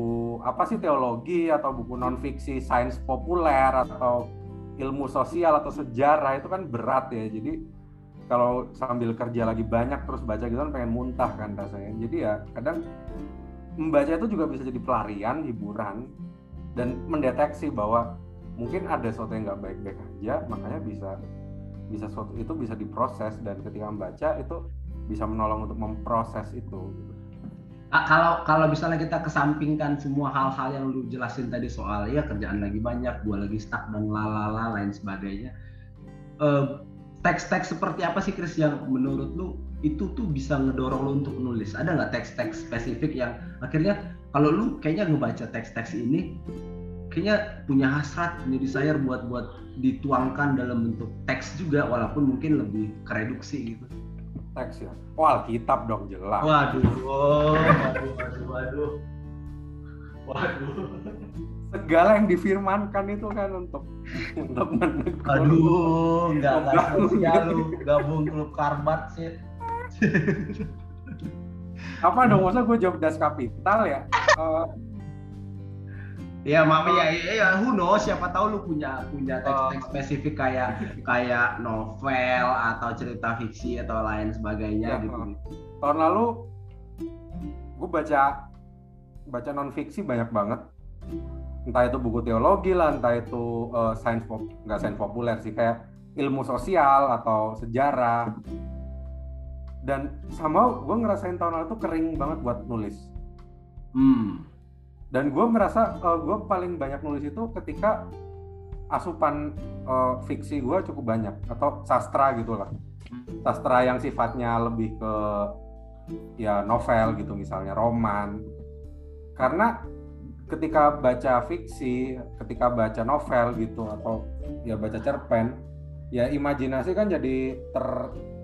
apa sih teologi atau buku non fiksi sains populer atau ilmu sosial atau sejarah itu kan berat ya. Jadi kalau sambil kerja lagi banyak terus baca gitu kan pengen muntah kan rasanya jadi ya kadang membaca itu juga bisa jadi pelarian hiburan dan mendeteksi bahwa mungkin ada sesuatu yang nggak baik-baik aja makanya bisa bisa sesuatu itu bisa diproses dan ketika membaca itu bisa menolong untuk memproses itu Nah, kalau kalau misalnya kita kesampingkan semua hal-hal yang lu jelasin tadi soal ya kerjaan lagi banyak, gua lagi stuck dan lalala lain sebagainya. Uh, teks-teks seperti apa sih Chris yang menurut lu itu tuh bisa ngedorong lu untuk nulis? Ada nggak teks-teks spesifik yang akhirnya kalau lu kayaknya ngebaca teks-teks ini kayaknya punya hasrat punya desire buat buat dituangkan dalam bentuk teks juga walaupun mungkin lebih kereduksi gitu? Teks ya? Oh Alkitab dong jelas. Waduh oh, waduh waduh waduh. Waduh segala yang difirmankan itu kan untuk untuk menegur aduh nggak nggak sosial lu gabung klub karbat sih apa dong masa gue jawab das kapital ya uh, Ya mami ya, ya, ya who knows siapa tahu lu punya punya teks-teks oh. spesifik kayak kayak novel atau cerita fiksi atau lain sebagainya ya, gitu. Tahun lalu gue baca baca non fiksi banyak banget. Entah itu buku teologi lah, entah itu uh, sains pop nggak sains populer sih kayak ilmu sosial atau sejarah. Dan sama gue ngerasain tahun lalu tuh kering banget buat nulis. Hmm dan gue merasa uh, eh, gue paling banyak nulis itu ketika asupan uh, fiksi gue cukup banyak atau sastra gitulah sastra yang sifatnya lebih ke ya novel gitu misalnya roman karena ketika baca fiksi ketika baca novel gitu atau ya baca cerpen ya imajinasi kan jadi ter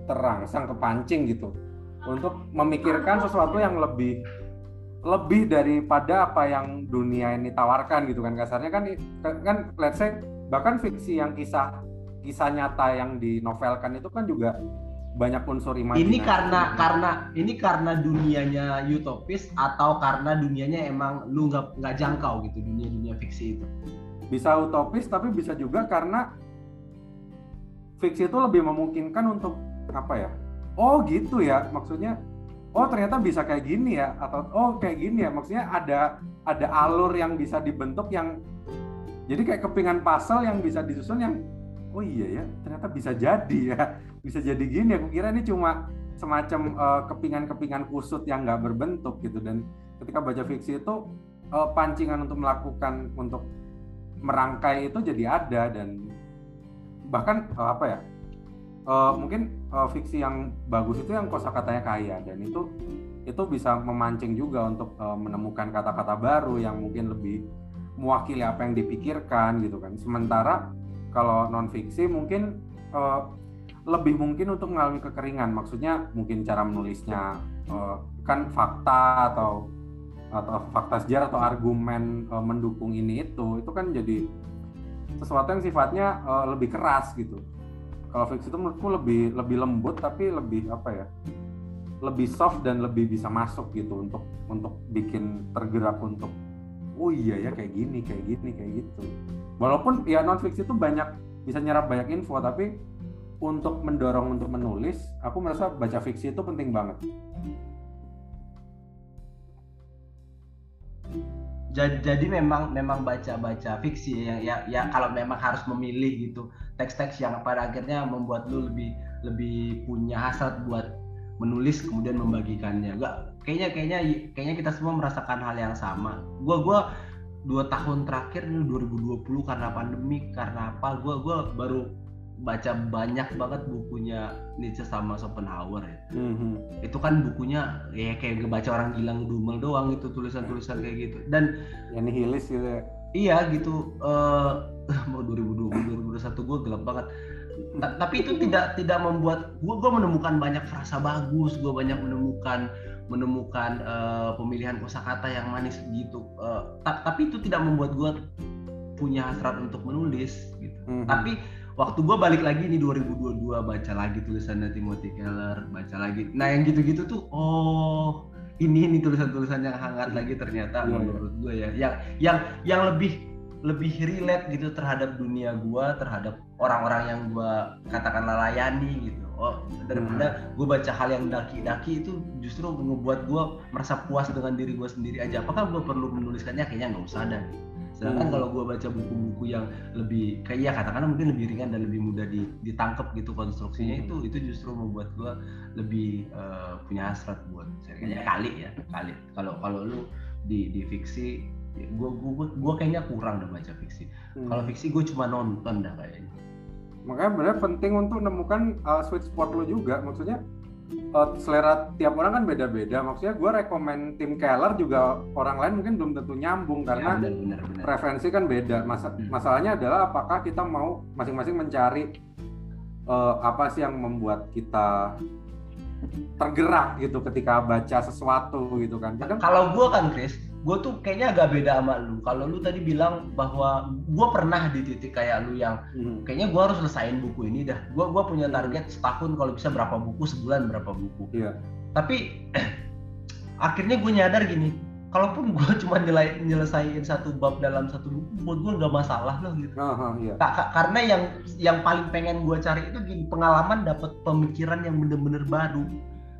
terangsang kepancing gitu. Untuk memikirkan sesuatu yang lebih lebih daripada apa yang dunia ini tawarkan gitu kan. Kasarnya kan kan let's say bahkan fiksi yang kisah kisah nyata yang dinovelkan itu kan juga banyak unsur imajinasi. Ini karena karena ini karena dunianya utopis atau karena dunianya emang lu nggak nggak jangkau gitu dunia dunia fiksi itu. Bisa utopis tapi bisa juga karena fiksi itu lebih memungkinkan untuk apa ya? Oh gitu ya maksudnya oh ternyata bisa kayak gini ya atau oh kayak gini ya maksudnya ada ada alur yang bisa dibentuk yang jadi kayak kepingan pasal yang bisa disusun yang oh iya ya ternyata bisa jadi ya. Bisa jadi gini aku kira ini cuma semacam uh, kepingan-kepingan kusut yang nggak berbentuk gitu. Dan ketika baca fiksi itu uh, pancingan untuk melakukan untuk merangkai itu jadi ada. Dan bahkan uh, apa ya uh, mungkin uh, fiksi yang bagus itu yang kosakatanya kaya. Dan itu itu bisa memancing juga untuk uh, menemukan kata-kata baru yang mungkin lebih mewakili apa yang dipikirkan gitu kan. Sementara kalau non fiksi mungkin uh, lebih mungkin untuk mengalami kekeringan. Maksudnya mungkin cara menulisnya uh, kan fakta atau atau fakta sejarah atau argumen uh, mendukung ini itu itu kan jadi sesuatu yang sifatnya uh, lebih keras gitu kalau fiksi itu menurutku lebih lebih lembut tapi lebih apa ya lebih soft dan lebih bisa masuk gitu untuk untuk bikin tergerak untuk oh iya ya kayak gini kayak gini kayak gitu walaupun ya non fiksi itu banyak bisa nyerap banyak info tapi untuk mendorong untuk menulis aku merasa baca fiksi itu penting banget. Jadi, jadi memang memang baca baca fiksi ya, ya ya kalau memang harus memilih gitu teks-teks yang pada akhirnya membuat lu lebih lebih punya hasrat buat menulis kemudian membagikannya. Gak kayaknya kayaknya kayaknya kita semua merasakan hal yang sama. Gua gua dua tahun terakhir ini 2020 karena pandemi karena apa gua gua baru baca banyak banget bukunya Nietzsche sama Schopenhauer ya. Mm-hmm. Itu kan bukunya ya kayak baca orang gila ngedumel doang itu tulisan-tulisan kayak gitu. Dan yang nihilis gitu ya. Iya gitu. Uh, mau 2020 2021 gue gelap banget. T tapi itu tidak tidak membuat gue gue menemukan banyak frasa bagus, gue banyak menemukan menemukan uh, pemilihan kosakata yang manis gitu. Uh, tapi itu tidak membuat gue punya hasrat untuk menulis gitu. Mm-hmm. Tapi waktu gue balik lagi nih 2022 baca lagi tulisannya Timothy Keller baca lagi nah yang gitu-gitu tuh oh ini ini tulisan-tulisan yang hangat lagi ternyata yeah, menurut gue ya yang yang yang lebih lebih relate gitu terhadap dunia gue terhadap orang-orang yang gue katakan layani gitu. Oh daripada hmm. gue baca hal yang daki-daki itu justru ngebuat gue merasa puas dengan diri gue sendiri aja. Apakah gue perlu menuliskannya? Kayaknya nggak usah ada. Sedangkan hmm. kalau gue baca buku-buku yang lebih kayak ya katakanlah mungkin lebih ringan dan lebih mudah ditangkap gitu konstruksinya hmm. itu itu justru membuat gue lebih uh, punya hasrat buat kayaknya kali ya kali. Kalau kalau lu di di fiksi gue gue gue kayaknya kurang udah baca fiksi hmm. kalau fiksi gue cuma nonton dah kayaknya makanya benar penting untuk menemukan uh, sweet spot lo juga maksudnya uh, selera tiap orang kan beda-beda. Maksudnya gue rekomend tim Keller juga orang lain mungkin belum tentu nyambung ya, karena ya, benar, benar, benar. preferensi kan beda. Masa hmm. masalahnya adalah apakah kita mau masing-masing mencari uh, apa sih yang membuat kita tergerak gitu ketika baca sesuatu gitu kan. Kadang kalau gue kan Chris, gue tuh kayaknya agak beda sama lu. Kalau lu tadi bilang bahwa gue pernah di titik kayak lu yang hmm. kayaknya gue harus selesaiin buku ini dah. Gue gua punya target setahun kalau bisa berapa buku sebulan berapa buku. Iya. Tapi akhirnya gue nyadar gini, kalaupun gue cuma nyelai, nyelesain satu bab dalam satu buku buat gue nggak masalah loh gitu uh, uh, iya. karena yang yang paling pengen gue cari itu gini pengalaman dapat pemikiran yang bener-bener baru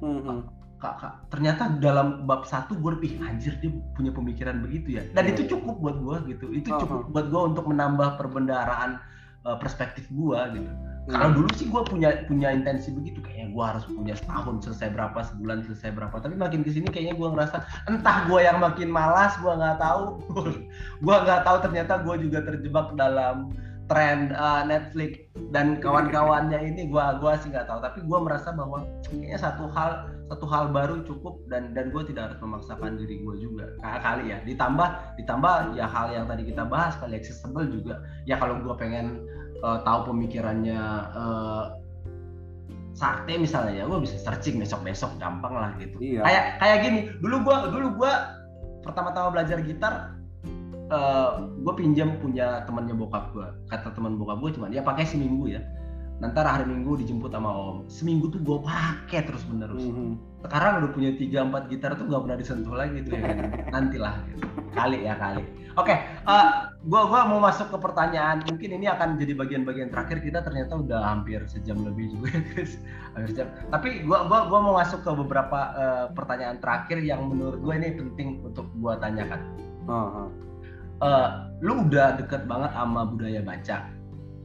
uh, uh. Kak, kak, ternyata dalam bab satu gue lebih anjir dia punya pemikiran begitu ya. Dan yeah. itu cukup buat gue gitu. Itu cukup uh, buat gue untuk menambah perbendaharaan uh, perspektif gue gitu. Kalau hmm. dulu sih gue punya punya intensi begitu. Kayaknya gue harus punya setahun selesai berapa sebulan selesai berapa. Tapi makin ke sini kayaknya gue ngerasa entah gue yang makin malas gue nggak tahu. Gue nggak tahu ternyata gue juga terjebak dalam tren uh, Netflix. Dan kawan-kawannya ini gue gua sih nggak tahu. Tapi gue merasa bahwa kayaknya satu hal satu hal baru cukup dan dan gue tidak harus memaksakan diri gue juga. Kali ya ditambah ditambah ya hal yang tadi kita bahas kali accessible juga. Ya kalau gue pengen uh, tahu pemikirannya uh, sakti misalnya ya gue bisa searching besok besok gampang lah gitu. Iya. kayak kayak gini dulu gue dulu gue pertama-tama belajar gitar uh, eh, gue pinjam punya temannya bokap gue kata teman bokap gue cuma dia pakai seminggu ya nanti hari minggu dijemput sama om. Seminggu tuh gue pakai terus menerus mm -hmm. sekarang udah punya tiga empat gitar tuh gak pernah disentuh lagi tuh ya. Nantilah. Gitu. kali ya kali. Oke okay, uh, gue gua mau masuk ke pertanyaan. Mungkin ini akan jadi bagian-bagian terakhir. Kita ternyata udah hampir sejam lebih juga guys. Hampir sejam. Tapi gue gua gua mau masuk ke beberapa uh, pertanyaan terakhir yang menurut gue ini penting untuk gue tanyakan. Uh -huh. uh, lu udah deket banget sama budaya baca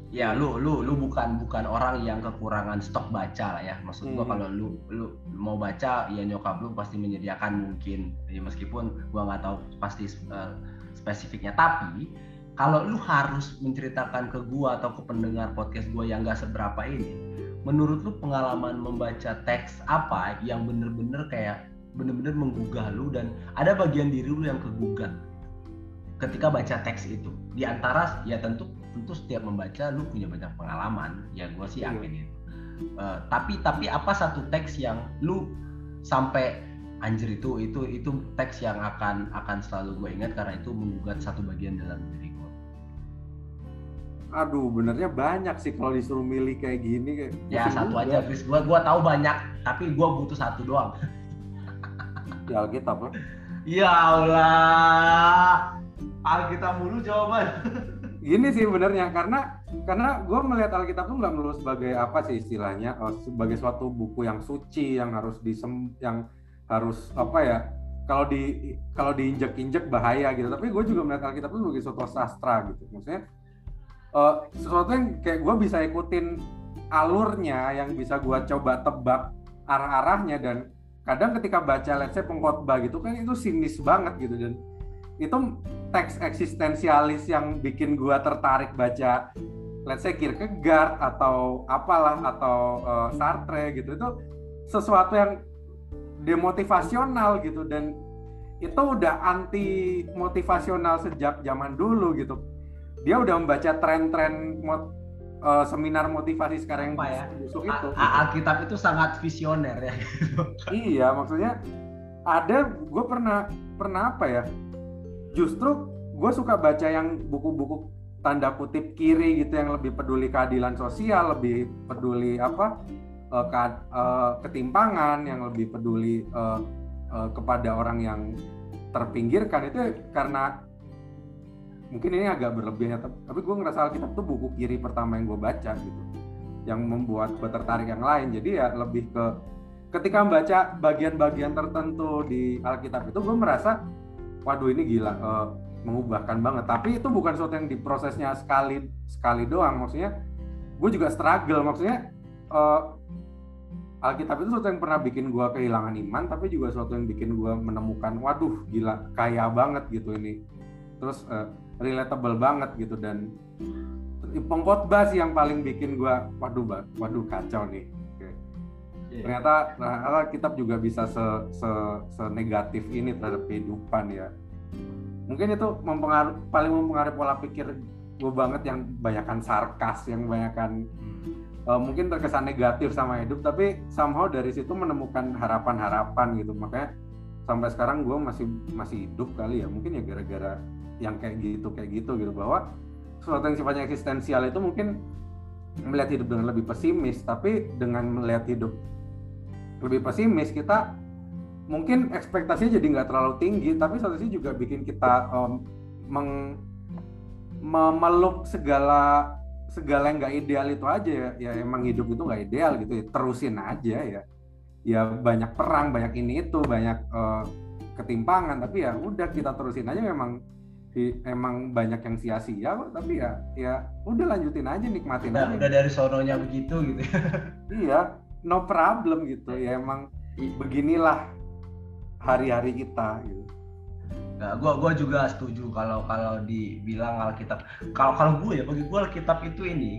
ya lu lu lu bukan bukan orang yang kekurangan stok baca lah ya. Maksud gua hmm. kalau lu lu mau baca ya nyokap lu pasti menyediakan mungkin. Ya meskipun gua nggak tahu pasti uh, spesifiknya. Tapi kalau lu harus menceritakan ke gua atau ke pendengar podcast gua yang nggak seberapa ini menurut lu pengalaman membaca teks apa yang bener-bener kayak bener-bener menggugah lu dan ada bagian diri lu yang kegugat ketika baca teks itu? Di antara ya tentu tentu setiap membaca lu punya banyak pengalaman ya gue sih iya. yakin itu. Uh, tapi tapi apa satu teks yang lu sampai anjir itu itu itu teks yang akan akan selalu gue ingat karena itu menggugat satu bagian dalam diri gue aduh benernya banyak sih kalau disuruh milih kayak gini kayak ya satu juga. aja Chris gue gue tahu banyak tapi gue butuh satu doang. Ya Alkitab lah ya Allah. Alkitab mulu jawaban gini sih benernya karena karena gue melihat Alkitab tuh nggak melulu sebagai apa sih istilahnya uh, sebagai suatu buku yang suci yang harus disem yang harus apa ya kalau di kalau diinjek-injek bahaya gitu. Tapi gue juga melihat Alkitab itu sebagai suatu sastra gitu. Maksudnya uh, sesuatu yang kayak gue bisa ikutin alurnya yang bisa gue coba tebak arah-arahnya. Dan kadang ketika baca let's say pengkhotbah gitu kan itu sinis banget gitu. Dan itu teks eksistensialis yang bikin gua tertarik baca let's say Kierkegaard atau apalah atau uh, Sartre gitu. Itu sesuatu yang demotivasional gitu dan itu udah anti motivasional sejak zaman dulu gitu. Dia udah membaca tren-tren mot, uh, seminar motivasi sekarang yang ya? busuk itu. Alkitab itu sangat visioner ya. Iya maksudnya ada gue pernah pernah apa ya justru gue suka baca yang buku-buku tanda kutip kiri gitu yang lebih peduli keadilan sosial, lebih peduli apa ke, uh, ketimpangan, yang lebih peduli uh, kepada orang yang terpinggirkan itu karena mungkin ini agak berlebih ya, tapi gue ngerasa Alkitab tuh buku kiri pertama yang gue baca gitu, yang membuat gue tertarik yang lain. Jadi ya lebih ke ketika membaca bagian-bagian tertentu di Alkitab itu gue merasa waduh ini gila uh, mengubahkan banget. Tapi itu bukan sesuatu yang diprosesnya sekali sekali doang. Maksudnya gue juga struggle. Maksudnya uh, Alkitab itu sesuatu yang pernah bikin gue kehilangan iman tapi juga sesuatu yang bikin gue menemukan waduh gila kaya banget gitu ini. Terus uh, relatable banget gitu. Dan pengkhotbah sih yang paling bikin gue waduh waduh kacau nih yeah. ternyata nah, kitab juga bisa se, se, se negatif ini terhadap kehidupan ya mungkin itu mempengaruhi paling mempengaruhi pola pikir gue banget yang banyakkan sarkas yang banyakkan hmm. uh, mungkin terkesan negatif sama hidup tapi somehow dari situ menemukan harapan-harapan gitu makanya sampai sekarang gue masih masih hidup kali ya mungkin ya gara-gara yang kayak gitu kayak gitu gitu bahwa sesuatu yang sifatnya eksistensial itu mungkin melihat hidup dengan lebih pesimis tapi dengan melihat hidup lebih pesimis. Kita mungkin ekspektasinya jadi nggak terlalu tinggi tapi satu sisi juga bikin kita um, meng, memeluk segala segala yang nggak ideal itu aja ya, ya emang hidup itu nggak ideal gitu ya. Terusin aja ya. Ya banyak perang banyak ini itu banyak uh, ketimpangan. Tapi ya udah kita terusin aja. Memang di, emang banyak yang sia-sia tapi ya ya udah lanjutin aja nikmatin udah, aja. udah dari sononya begitu gitu iya no problem gitu ya emang beginilah hari-hari kita gitu. Nah, gua gua juga setuju kalau kalau dibilang Alkitab. Kalau kalau gue ya bagi gue Alkitab itu ini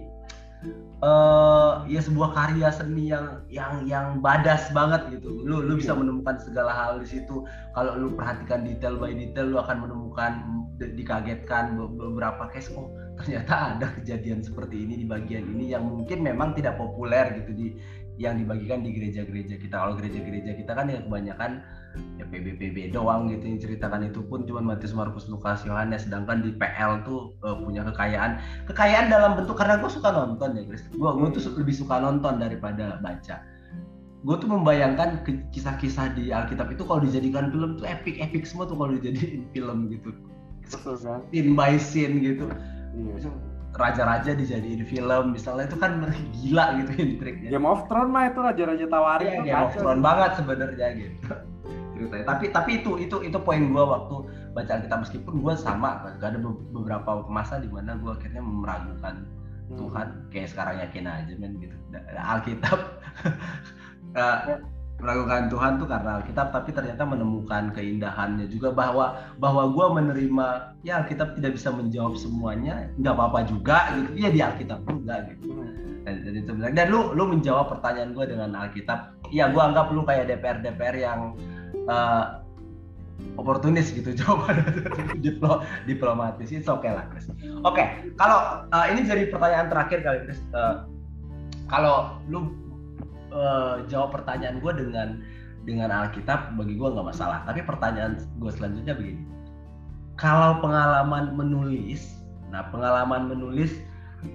uh, ya sebuah karya seni yang yang yang badas banget gitu. Lu lu bisa iya. menemukan segala hal di situ. Kalau lu perhatikan detail by detail lu akan menemukan dikagetkan beberapa case oh ternyata ada kejadian seperti ini di bagian ini yang mungkin memang tidak populer gitu di yang dibagikan di gereja-gereja kita. Kalau gereja-gereja kita kan ya kebanyakan ya PBPB doang gitu yang ceritakan itu pun. Cuma Matius Markus Lukas Yohanes sedangkan di PL tuh uh, punya kekayaan. Kekayaan dalam bentuk karena gue suka nonton ya Chris. Gue gue tuh lebih suka nonton daripada baca. Gue tuh membayangkan kisah-kisah di Alkitab itu kalau dijadikan film tuh epic epic semua tuh kalau dijadiin film gitu. Scene by scene gitu. Iya. Raja-raja dijadiin film misalnya itu kan gila gitu intriknya Game of Thrones mah itu raja-raja tawari ya, Game of Thrones banget sebenarnya gitu. Ceritanya. Tapi tapi itu itu itu poin gue waktu baca Alkitab meskipun gue sama gak ada beberapa masa di mana gue akhirnya meragukan hmm. Tuhan kayak sekarang yakin aja men gitu. Alkitab. Uh, meragukan Tuhan tuh karena Alkitab tapi ternyata menemukan keindahannya juga bahwa bahwa gue menerima ya Alkitab tidak bisa menjawab semuanya nggak apa-apa juga gitu ya di Alkitab juga gitu dan, dan itu dan lu lu menjawab pertanyaan gue dengan Alkitab ya gue anggap lu kayak DPR DPR yang uh, oportunis gitu jawaban Diplo, diplomatis itu oke okay lah Chris. Oke, okay, kalau uh, ini jadi pertanyaan terakhir kali Chris. Uh, kalau lu uh, jawab pertanyaan gue dengan dengan Alkitab bagi gue nggak masalah. Tapi pertanyaan gue selanjutnya begini. Kalau pengalaman menulis, nah pengalaman menulis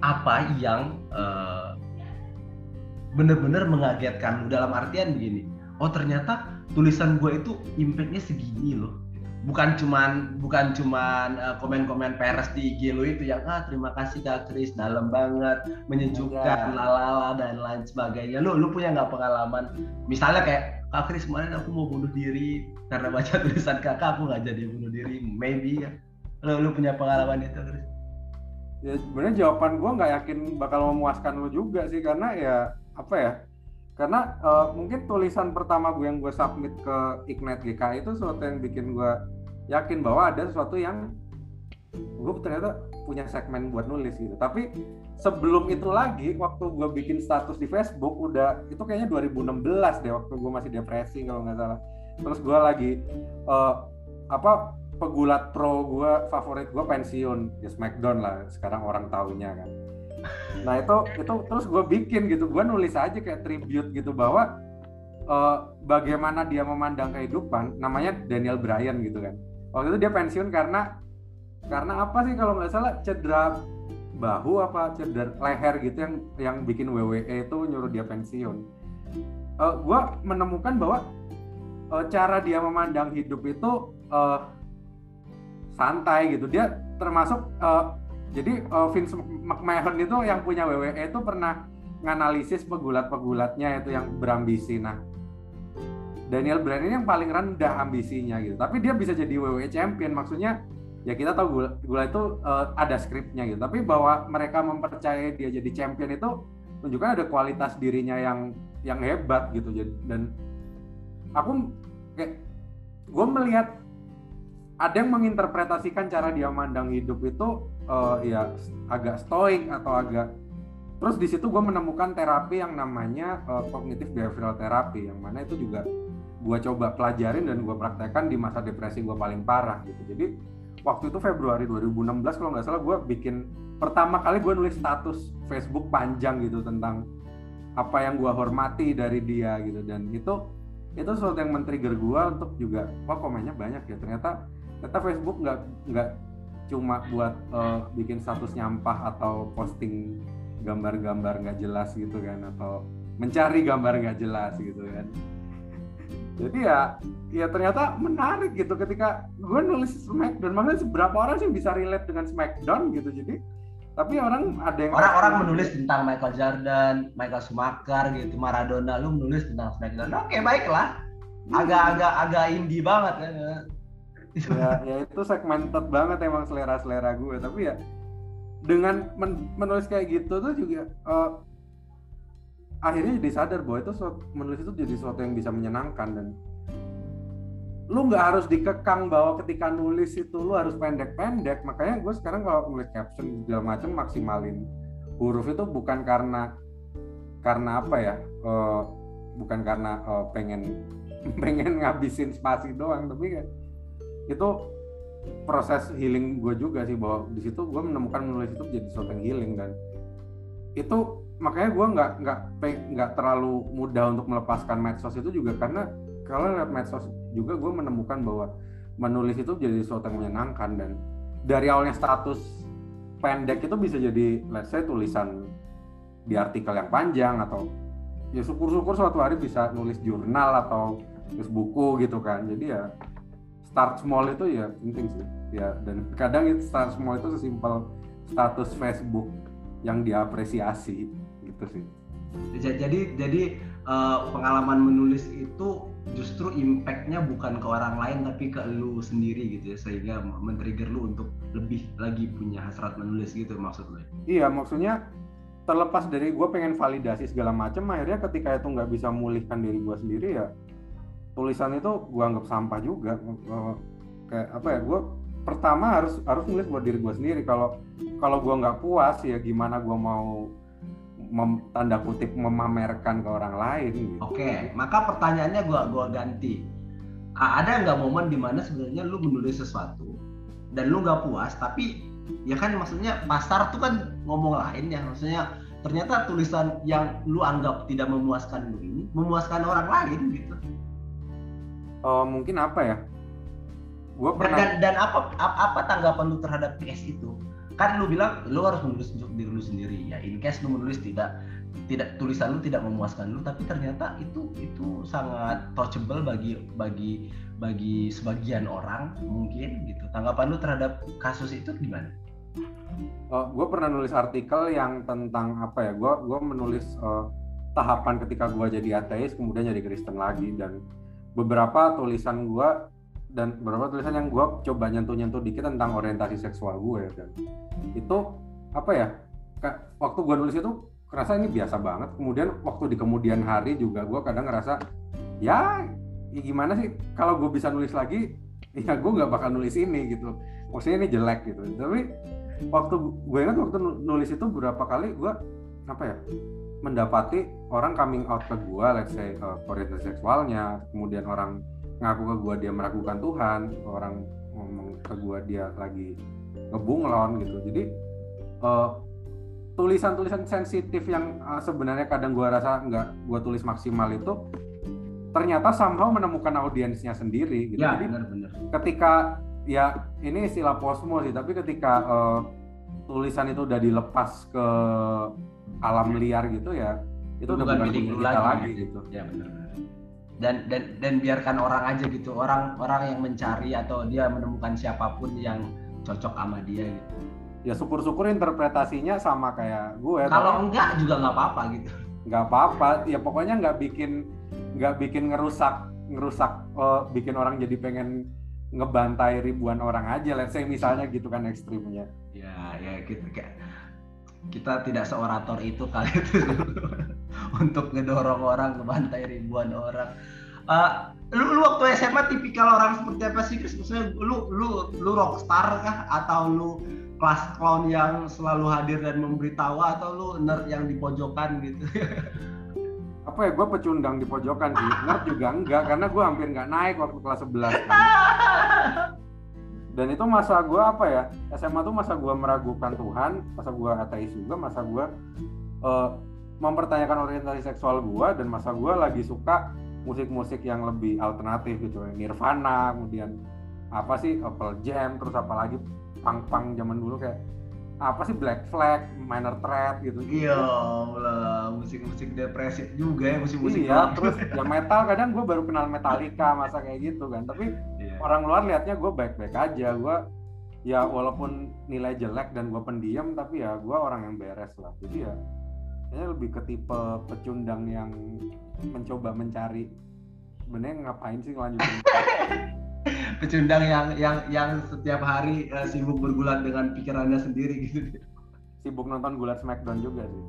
apa yang uh, benar-benar mengagetkan dalam artian begini. Oh ternyata tulisan gue itu impactnya segini loh bukan cuman bukan cuman uh, komen-komen peres di IG lo itu yang ah terima kasih kak Kris dalam banget menyejukkan lalala dan lain sebagainya. Lu lu punya nggak pengalaman? Misalnya kayak kak Kris kemarin aku mau bunuh diri karena baca tulisan kakak aku nggak jadi bunuh diri. Maybe ya. Lu lu punya pengalaman itu Kris? Ya sebenarnya jawaban gue nggak yakin bakal memuaskan lu juga sih karena ya apa ya karena uh, mungkin tulisan pertama gue yang gue submit ke Ignite GK itu sesuatu yang bikin gue yakin bahwa ada sesuatu yang gue ternyata punya segmen buat nulis gitu. Tapi sebelum itu lagi waktu gue bikin status di Facebook udah itu kayaknya 2016 deh waktu gue masih depresi kalau nggak salah. Terus gue lagi uh, apa pegulat pro gue favorit gue pensiun. Ya Smackdown lah sekarang orang tahunya kan. Nah itu itu terus gue bikin gitu. Gue nulis aja kayak tribute gitu bahwa uh, bagaimana dia memandang kehidupan namanya Daniel Bryan gitu kan waktu itu dia pensiun karena karena apa sih kalau nggak salah? Cedera bahu apa cedera leher gitu yang yang bikin WWE itu nyuruh dia pensiun. Uh, eh, gue menemukan bahwa uh, cara dia memandang hidup itu uh, santai gitu. Dia termasuk uh, jadi uh, Vince McMahon itu yang punya WWE itu pernah nganalisis pegulat-pegulatnya itu yang berambisi. Nah, Daniel Bryan ini yang paling rendah ambisinya gitu. Tapi dia bisa jadi WWE champion. Maksudnya ya kita tahu gula, gula itu uh, ada skripnya gitu. Tapi bahwa mereka mempercayai dia jadi champion itu menunjukkan ada kualitas dirinya yang yang hebat gitu. Dan aku kayak gue melihat ada yang menginterpretasikan cara dia memandang hidup itu uh, ya agak stoik atau agak terus di situ gue menemukan terapi yang namanya uh, behavioral therapy yang mana itu juga gue coba pelajarin dan gue praktekkan di masa depresi gue paling parah gitu. Jadi waktu itu Februari 2016 kalau nggak salah gue bikin pertama kali gue nulis status Facebook panjang gitu tentang apa yang gue hormati dari dia gitu. Dan itu itu sesuatu yang men-trigger gue untuk juga wah komennya banyak ya? Ternyata ternyata Facebook nggak nggak cuma buat uh, bikin status nyampah atau posting gambar-gambar nggak jelas gitu kan atau mencari gambar nggak jelas gitu kan jadi ya ya ternyata menarik gitu ketika gue nulis Smackdown makanya seberapa orang sih bisa relate dengan Smackdown gitu jadi tapi orang ada yang orang-orang menulis tentang Michael Jordan, Michael Schumacher gitu, Maradona, lu menulis tentang Smackdown. Oke, baiklah. Agak-agak agak indie banget kan. ya, ya itu segmented banget emang selera-selera gue, tapi ya dengan men menulis kayak gitu tuh juga uh, akhirnya jadi sadar bahwa itu menulis itu jadi sesuatu yang bisa menyenangkan dan lu nggak harus dikekang bahwa ketika nulis itu lu harus pendek-pendek. Makanya gue sekarang kalau nulis caption segala macam maksimalin huruf itu bukan karena karena apa ya uh, bukan karena uh, pengen pengen ngabisin spasi doang tapi kan itu proses healing gue juga sih bahwa di situ gue menemukan menulis itu jadi sesuatu yang healing dan itu makanya gue nggak nggak nggak terlalu mudah untuk melepaskan medsos itu juga karena kalau lihat medsos juga gue menemukan bahwa menulis itu jadi sesuatu yang menyenangkan dan dari awalnya status pendek itu bisa jadi let's say tulisan di artikel yang panjang atau ya syukur-syukur suatu hari bisa nulis jurnal atau nulis buku gitu kan. Jadi ya start small itu ya penting sih. Ya dan kadang itu start small itu sesimpel status Facebook yang diapresiasi gitu sih. Jadi jadi uh, pengalaman menulis itu justru impactnya bukan ke orang lain tapi ke lu sendiri gitu ya sehingga men-trigger lu untuk lebih lagi punya hasrat menulis gitu maksud lu iya maksudnya terlepas dari gue pengen validasi segala macam akhirnya ketika itu nggak bisa memulihkan diri gue sendiri ya tulisan itu gue anggap sampah juga. Kayak apa ya gue pertama harus harus nulis buat diri gue sendiri. Kalau kalau gue nggak puas ya gimana gue mau mem, tanda kutip memamerkan ke orang lain gitu. oke maka pertanyaannya gue gua ganti. Ada nggak momen di mana sebenarnya lu menulis sesuatu dan lu nggak puas tapi ya kan maksudnya pasar tuh kan ngomong lain ya maksudnya ternyata tulisan yang lu anggap tidak memuaskan lu ini memuaskan orang lain gitu. Uh, mungkin apa ya? Gua pernah dan, dan apa, apa tanggapan lu terhadap PS itu kan lu bilang lu harus menulis diri lu sendiri ya in case lu menulis tidak tidak tulisan lu tidak memuaskan lu tapi ternyata itu itu sangat touchable bagi bagi bagi sebagian orang mungkin gitu tanggapan lu terhadap kasus itu gimana? Uh, oh, gue pernah nulis artikel yang tentang apa ya gue gue menulis uh, tahapan ketika gue jadi ateis kemudian jadi Kristen lagi dan beberapa tulisan gue dan beberapa tulisan yang gue coba nyentuh-nyentuh dikit tentang orientasi seksual gue dan itu apa ya waktu gue nulis itu kerasa ini biasa banget. Kemudian waktu di kemudian hari juga gue kadang ngerasa ya, ya gimana sih? Kalau gue bisa nulis lagi ya gue nggak bakal nulis ini gitu. Maksudnya ini jelek gitu. Tapi waktu gue ingat waktu nulis itu beberapa kali gue apa ya mendapati orang coming out ke gue, let's say uh, orientasi seksualnya, kemudian orang ngaku ke gue dia meragukan Tuhan, orang ngomong ke gue dia lagi ngebunglon gitu. Jadi uh, tulisan-tulisan sensitif yang uh, sebenarnya kadang gue rasa nggak gue tulis maksimal itu ternyata somehow menemukan audiensnya sendiri gitu. Ya, Jadi benar-benar. ketika ya ini istilah posmo sih, tapi ketika uh, tulisan itu udah dilepas ke alam liar gitu ya itu udah bukan milik kita lagi, lagi gitu ya benar dan dan dan biarkan orang aja gitu. Orang orang yang mencari atau dia menemukan siapa pun yang cocok sama dia gitu. Ya syukur-syukur interpretasinya sama kayak gue kalau enggak juga nggak apa-apa gitu. Nggak apa-apa. Ya pokoknya nggak bikin nggak bikin ngerusak ngerusak uh, bikin orang jadi pengen ngebantai ribuan orang aja. Let's say misalnya gitu kan ekstrimnya. Ya ya gitu kayak kita tidak seorator itu kali itu untuk ngedorong orang ngebantai ribuan orang uh, lu, lu waktu SMA tipikal orang seperti apa sih Chris? Maksudnya lu lu lu rockstar kah atau lu kelas clown yang selalu hadir dan memberitahu atau lu nerd yang di pojokan gitu? apa ya gue pecundang di pojokan sih nerd juga enggak karena gue hampir nggak naik waktu kelas 11 kan. dan itu masa gue apa ya SMA tuh masa gue meragukan Tuhan masa gue ateis juga masa gue uh, mempertanyakan orientasi seksual gue dan masa gue lagi suka musik-musik yang lebih alternatif gitu Nirvana kemudian apa sih Apple Jam terus apalagi pang-pang zaman dulu kayak apa sih Black Flag, Minor Threat gitu. Iya, lah musik-musik depresif juga ya musik-musik. Iya, terus ya metal kadang gue baru kenal Metallica masa kayak gitu kan. Tapi yeah. orang luar liatnya gue baik-baik aja. Gue ya walaupun nilai jelek dan gue pendiam tapi ya gue orang yang beres lah. Jadi ya kayaknya lebih ke tipe pecundang yang mencoba mencari sebenarnya ngapain sih ngelanjutin pecundang yang yang yang setiap hari uh, sibuk bergulat dengan pikirannya sendiri gitu. Sibuk nonton gulat Smackdown juga sih.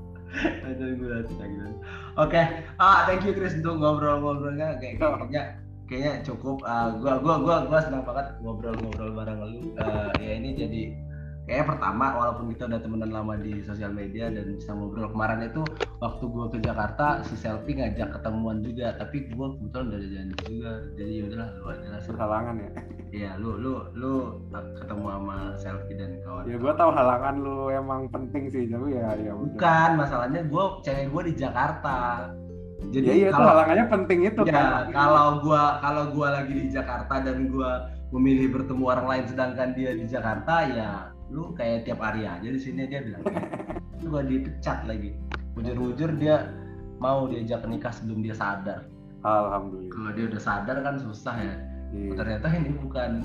nonton gulat Smackdown. Oke, okay. ah thank you Chris untuk ngobrol-ngobrolnya kayak kayaknya kayaknya cukup. Uh, gua gua gua gua senang banget ngobrol-ngobrol bareng lu. Uh, ya ini jadi kayak pertama walaupun kita udah temenan lama di sosial media dan bisa ngobrol kemarin itu waktu gue ke Jakarta si selfie ngajak ketemuan juga tapi gue kebetulan udah janji juga. Jadi yaudahlah lu aja lah. Halangan ya? Iya lu lu lu ketemu sama selfie dan kawan. Ya gue tahu halangan lu emang penting sih tapi ya ya bukan masalahnya gue cewek gue di Jakarta jadi ya, iya, kalau, halangannya penting itu ya, kan kalau gue kalau gue lagi di Jakarta dan gue memilih bertemu orang lain sedangkan dia di Jakarta ya lu kayak tiap hari aja di sini dia bilang. Itu gak dipecat lagi. Ujur-ujur dia mau diajak nikah sebelum dia sadar. Alhamdulillah. Kalau dia udah sadar kan susah ya. Yeah. ternyata ini bukan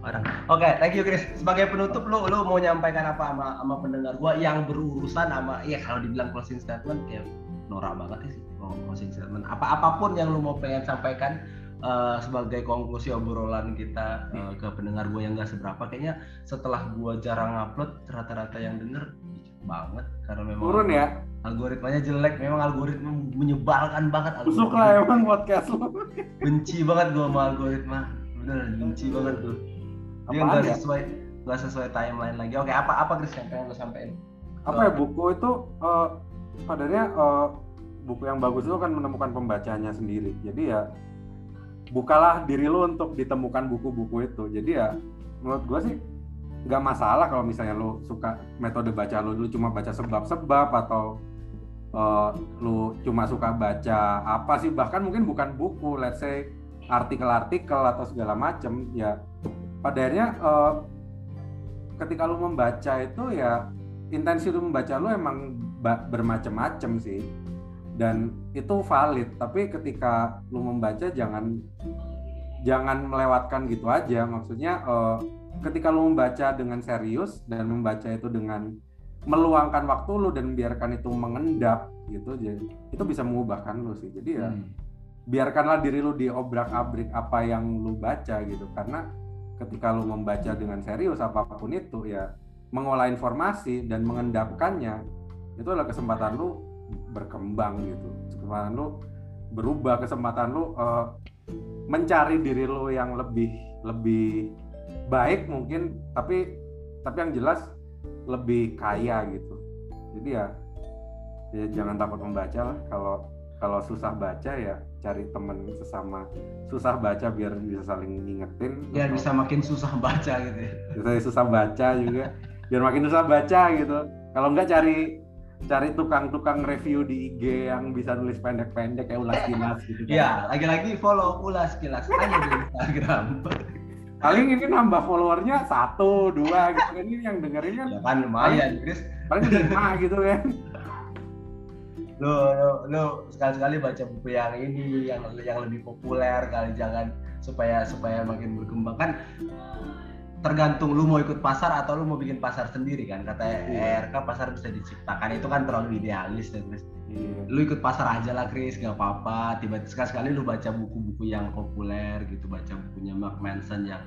orang. Oke okay, thank you Chris. Sebagai penutup lu lu mau nyampaikan apa sama sama pendengar gua yang berurusan sama ya kalau dibilang closing statement kayak norak banget sih closing statement. Apa apa pun yang lu mau pengen sampaikan uh, sebagai konklusi obrolan kita uh, ke pendengar gue yang gak seberapa kayaknya setelah gue jarang upload rata-rata yang denger banget. Karena memang turun ya? algoritmanya jelek memang algoritma menyebalkan banget busuk lah emang podcast lo benci banget gue sama algoritma. Bener benci banget gue dia nggak ya? sesuai nggak sesuai timeline lagi. Oke apa apa Chris yang pengen lo sampein apa ya buku itu uh, padannya uh, buku yang bagus itu kan menemukan pembacanya sendiri. Jadi ya bukalah diri lo untuk ditemukan buku-buku itu. Jadi ya menurut gue sih nggak masalah kalau misalnya lo suka metode baca lo, lo cuma baca sebab-sebab atau uh, lo cuma suka baca apa sih. Bahkan mungkin bukan buku let's say artikel-artikel atau segala macem ya. Pada akhirnya uh, ketika lo membaca itu ya intensi lo membaca lo emang bermacam-macam sih dan itu valid tapi ketika lu membaca jangan jangan melewatkan gitu aja. Maksudnya uh, ketika lu membaca dengan serius dan membaca itu dengan meluangkan waktu lu dan biarkan itu mengendap gitu jadi itu bisa mengubahkan lu sih. Jadi ya hmm. biarkanlah diri lu diobrak-abrik apa yang lu baca gitu. Karena ketika lu membaca dengan serius apa pun itu ya mengolah informasi dan mengendapkannya itu adalah kesempatan lu berkembang gitu. Kesempatan lu berubah kesempatan lu uh, mencari diri lu yang lebih lebih baik mungkin tapi tapi yang jelas lebih kaya gitu. Jadi ya ya jangan takut membaca lah. Kalau kalau susah baca ya cari temen sesama susah baca biar bisa saling ngingetin biar bisa makin susah baca gitu ya. Bisa susah baca juga biar makin susah baca gitu. Kalau enggak cari cari tukang-tukang review di IG yang bisa nulis pendek-pendek kayak ulas kilas gitu. Iya, lagi-lagi follow ulas kilas aja di Instagram. Paling ini nambah followernya satu, dua gitu kan ini yang dengerin kan. Ya kan lumayan, Chris. Paling lima gitu kan. Lu, lu, lu sekali-sekali baca buku yang ini yang yang lebih populer kali jangan supaya supaya makin berkembang kan tergantung lu mau ikut pasar atau lu mau bikin pasar sendiri kan kata yeah. ERK pasar bisa diciptakan. Itu kan terlalu idealis ya Chris. Yeah. lu ikut pasar aja lah Chris gak apa-apa. Tiba-tiba sekali sekali lu baca buku-buku yang populer gitu baca bukunya Mark Manson yang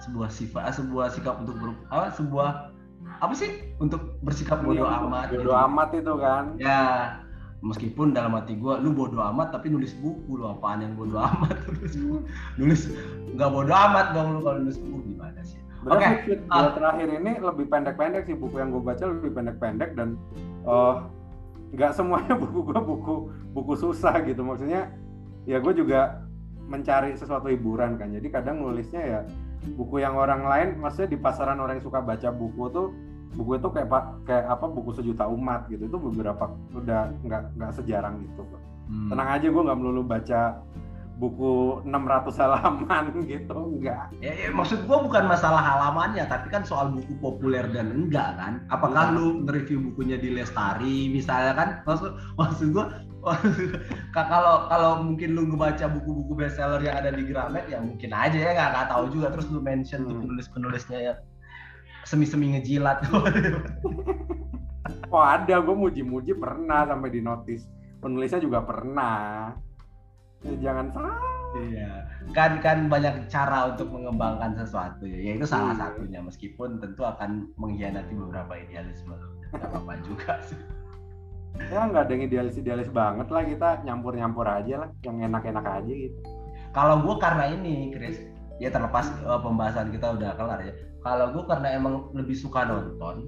sebuah sifat sebuah sikap untuk ber, apa sebuah apa sih? Untuk bersikap bodoh amat bodoh gitu. amat itu kan. Ya meskipun dalam hati gue lu bodoh amat tapi nulis buku lu apaan yang bodoh amat? Nulis nulis nggak bodoh amat dong lu kalau nulis buku gimana sih Oke, okay. uh, terakhir ini? Lebih pendek-pendek sih buku yang gue baca lebih pendek-pendek dan uh, nggak semuanya buku gue buku buku susah gitu. Maksudnya ya gue juga mencari sesuatu hiburan kan. Jadi kadang nulisnya ya buku yang orang lain maksudnya di pasaran orang yang suka baca buku tuh buku itu kayak pak kayak apa buku sejuta umat gitu. Itu beberapa udah nggak nggak sejarang gitu hmm. tenang aja gue nggak melulu baca buku 600 halaman gitu enggak. Ya, ya maksud gua bukan masalah halamannya tapi kan soal buku populer dan enggak kan? Apakah ya. lu nge-review bukunya di Lestari misalnya kan? Maksud maksud gua kalau kalau mungkin lu ngebaca buku-buku bestseller yang ada di Gramet ya mungkin aja ya nggak nggak tahu juga. Terus lu mention hmm. penulis-penulisnya ya semi-semi ngejilat. Oh ada? Gue muji-muji pernah sampai di notis. Penulisnya juga pernah jangan salah. Iya. Kan kan banyak cara untuk mengembangkan sesuatu ya, ya itu salah iya. satunya. Meskipun tentu akan mengkhianati beberapa idealisme. Nggak apa-apa juga sih. Ya nggak ada yang idealis idealis banget lah. Kita nyampur nyampur aja lah. Yang enak enak aja gitu. Kalau gue karena ini Chris ya terlepas uh, pembahasan kita udah kelar ya. Kalau gue karena emang lebih suka nonton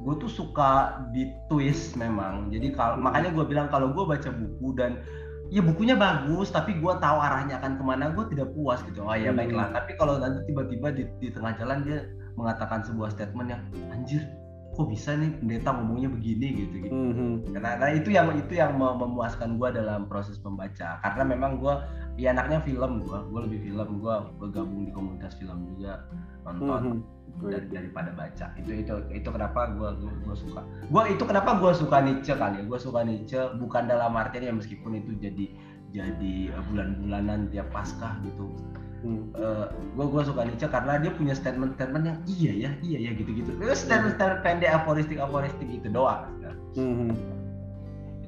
gue tuh suka di twist memang. Jadi kalau makanya gue bilang kalau gue baca buku dan ya bukunya bagus tapi gue tahu arahnya akan ke mana gue tidak puas gitu. Oh ya hmm. baiklah. Tapi kalau nanti tiba-tiba di, di tengah jalan dia mengatakan sebuah statement yang anjir kok bisa nih pendeta ngomongnya begini? gitu gitu. Mm-hmm. karena nah, itu yang itu yang memuaskan gue dalam proses membaca karena memang gue ya anaknya film. Gue gue lebih film. Gue bergabung di komunitas film juga. Nonton mm-hmm. dari, daripada baca. Itu itu itu kenapa gue gue suka. Gue itu kenapa gue suka Nietzsche kali ya. Gue suka Nietzsche bukan dalam artian ya meskipun itu jadi jadi bulan-bulanan tiap paskah gitu. Hmm. uh, eh, gue gue suka Nietzsche karena dia punya statement-statement yang iya ya iya ya gitu-gitu. Itu statement-statement pendek aforistik aforistik itu doang. Ya. hmm.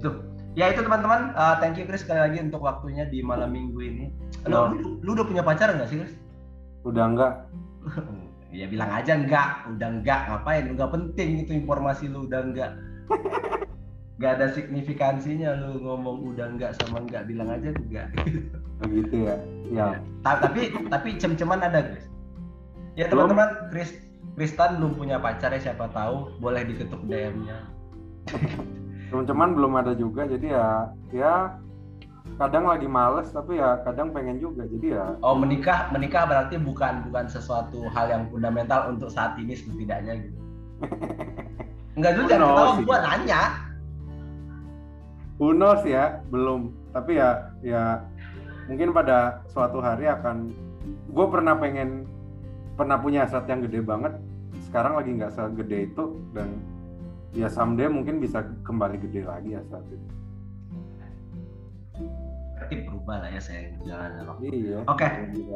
itu ya itu teman-teman. Uh, thank you Chris sekali lagi untuk waktunya di malam minggu ini. Lu, oh. lu, lu udah punya pacar nggak sih Chris? Udah enggak ya bilang aja enggak udah enggak ngapain? Enggak penting itu informasi lu udah enggak nggak ada signifikansinya lu ngomong udah enggak sama enggak bilang aja enggak begitu ya? Ya, ya. tapi tapi cem-ceman ada Chris. Ya teman-teman Chris Kristan belum punya pacar ya siapa tahu. Boleh diketuk DM-nya cem-ceman belum ada juga jadi ya ya kadang lagi males tapi ya kadang pengen juga jadi ya. Oh menikah menikah berarti bukan bukan sesuatu hal yang fundamental untuk saat ini setidaknya gitu? Enggak juga, tahu gua nanya. Unos ya? Belum. Tapi ya ya mungkin pada suatu hari akan gue pernah pengen pernah punya aset yang gede banget sekarang lagi nggak segede itu dan ya someday mungkin bisa kembali gede lagi aset itu berarti berubah lah ya saya jalan waktu. Iya. Oke, okay.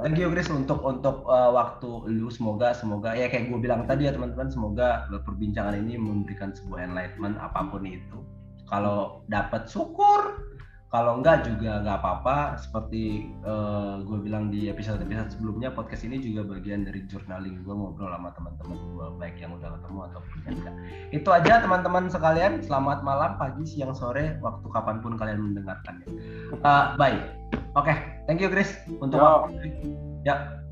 thank you Chris untuk untuk uh, waktu lu semoga semoga ya kayak gue bilang tadi ya teman-teman semoga perbincangan ini memberikan sebuah enlightenment apa pun itu kalau dapat syukur kalau enggak juga nggak apa-apa seperti uh, gue bilang di episode-episode sebelumnya podcast ini juga bagian dari journaling gue ngobrol sama teman-teman gue baik yang udah ketemu ataupun yang enggak. Itu aja teman-teman sekalian. Selamat malam pagi siang sore waktu kapan pun kalian mendengarkannya. Uh, baik oke okay. thank you Chris untuk waktu ya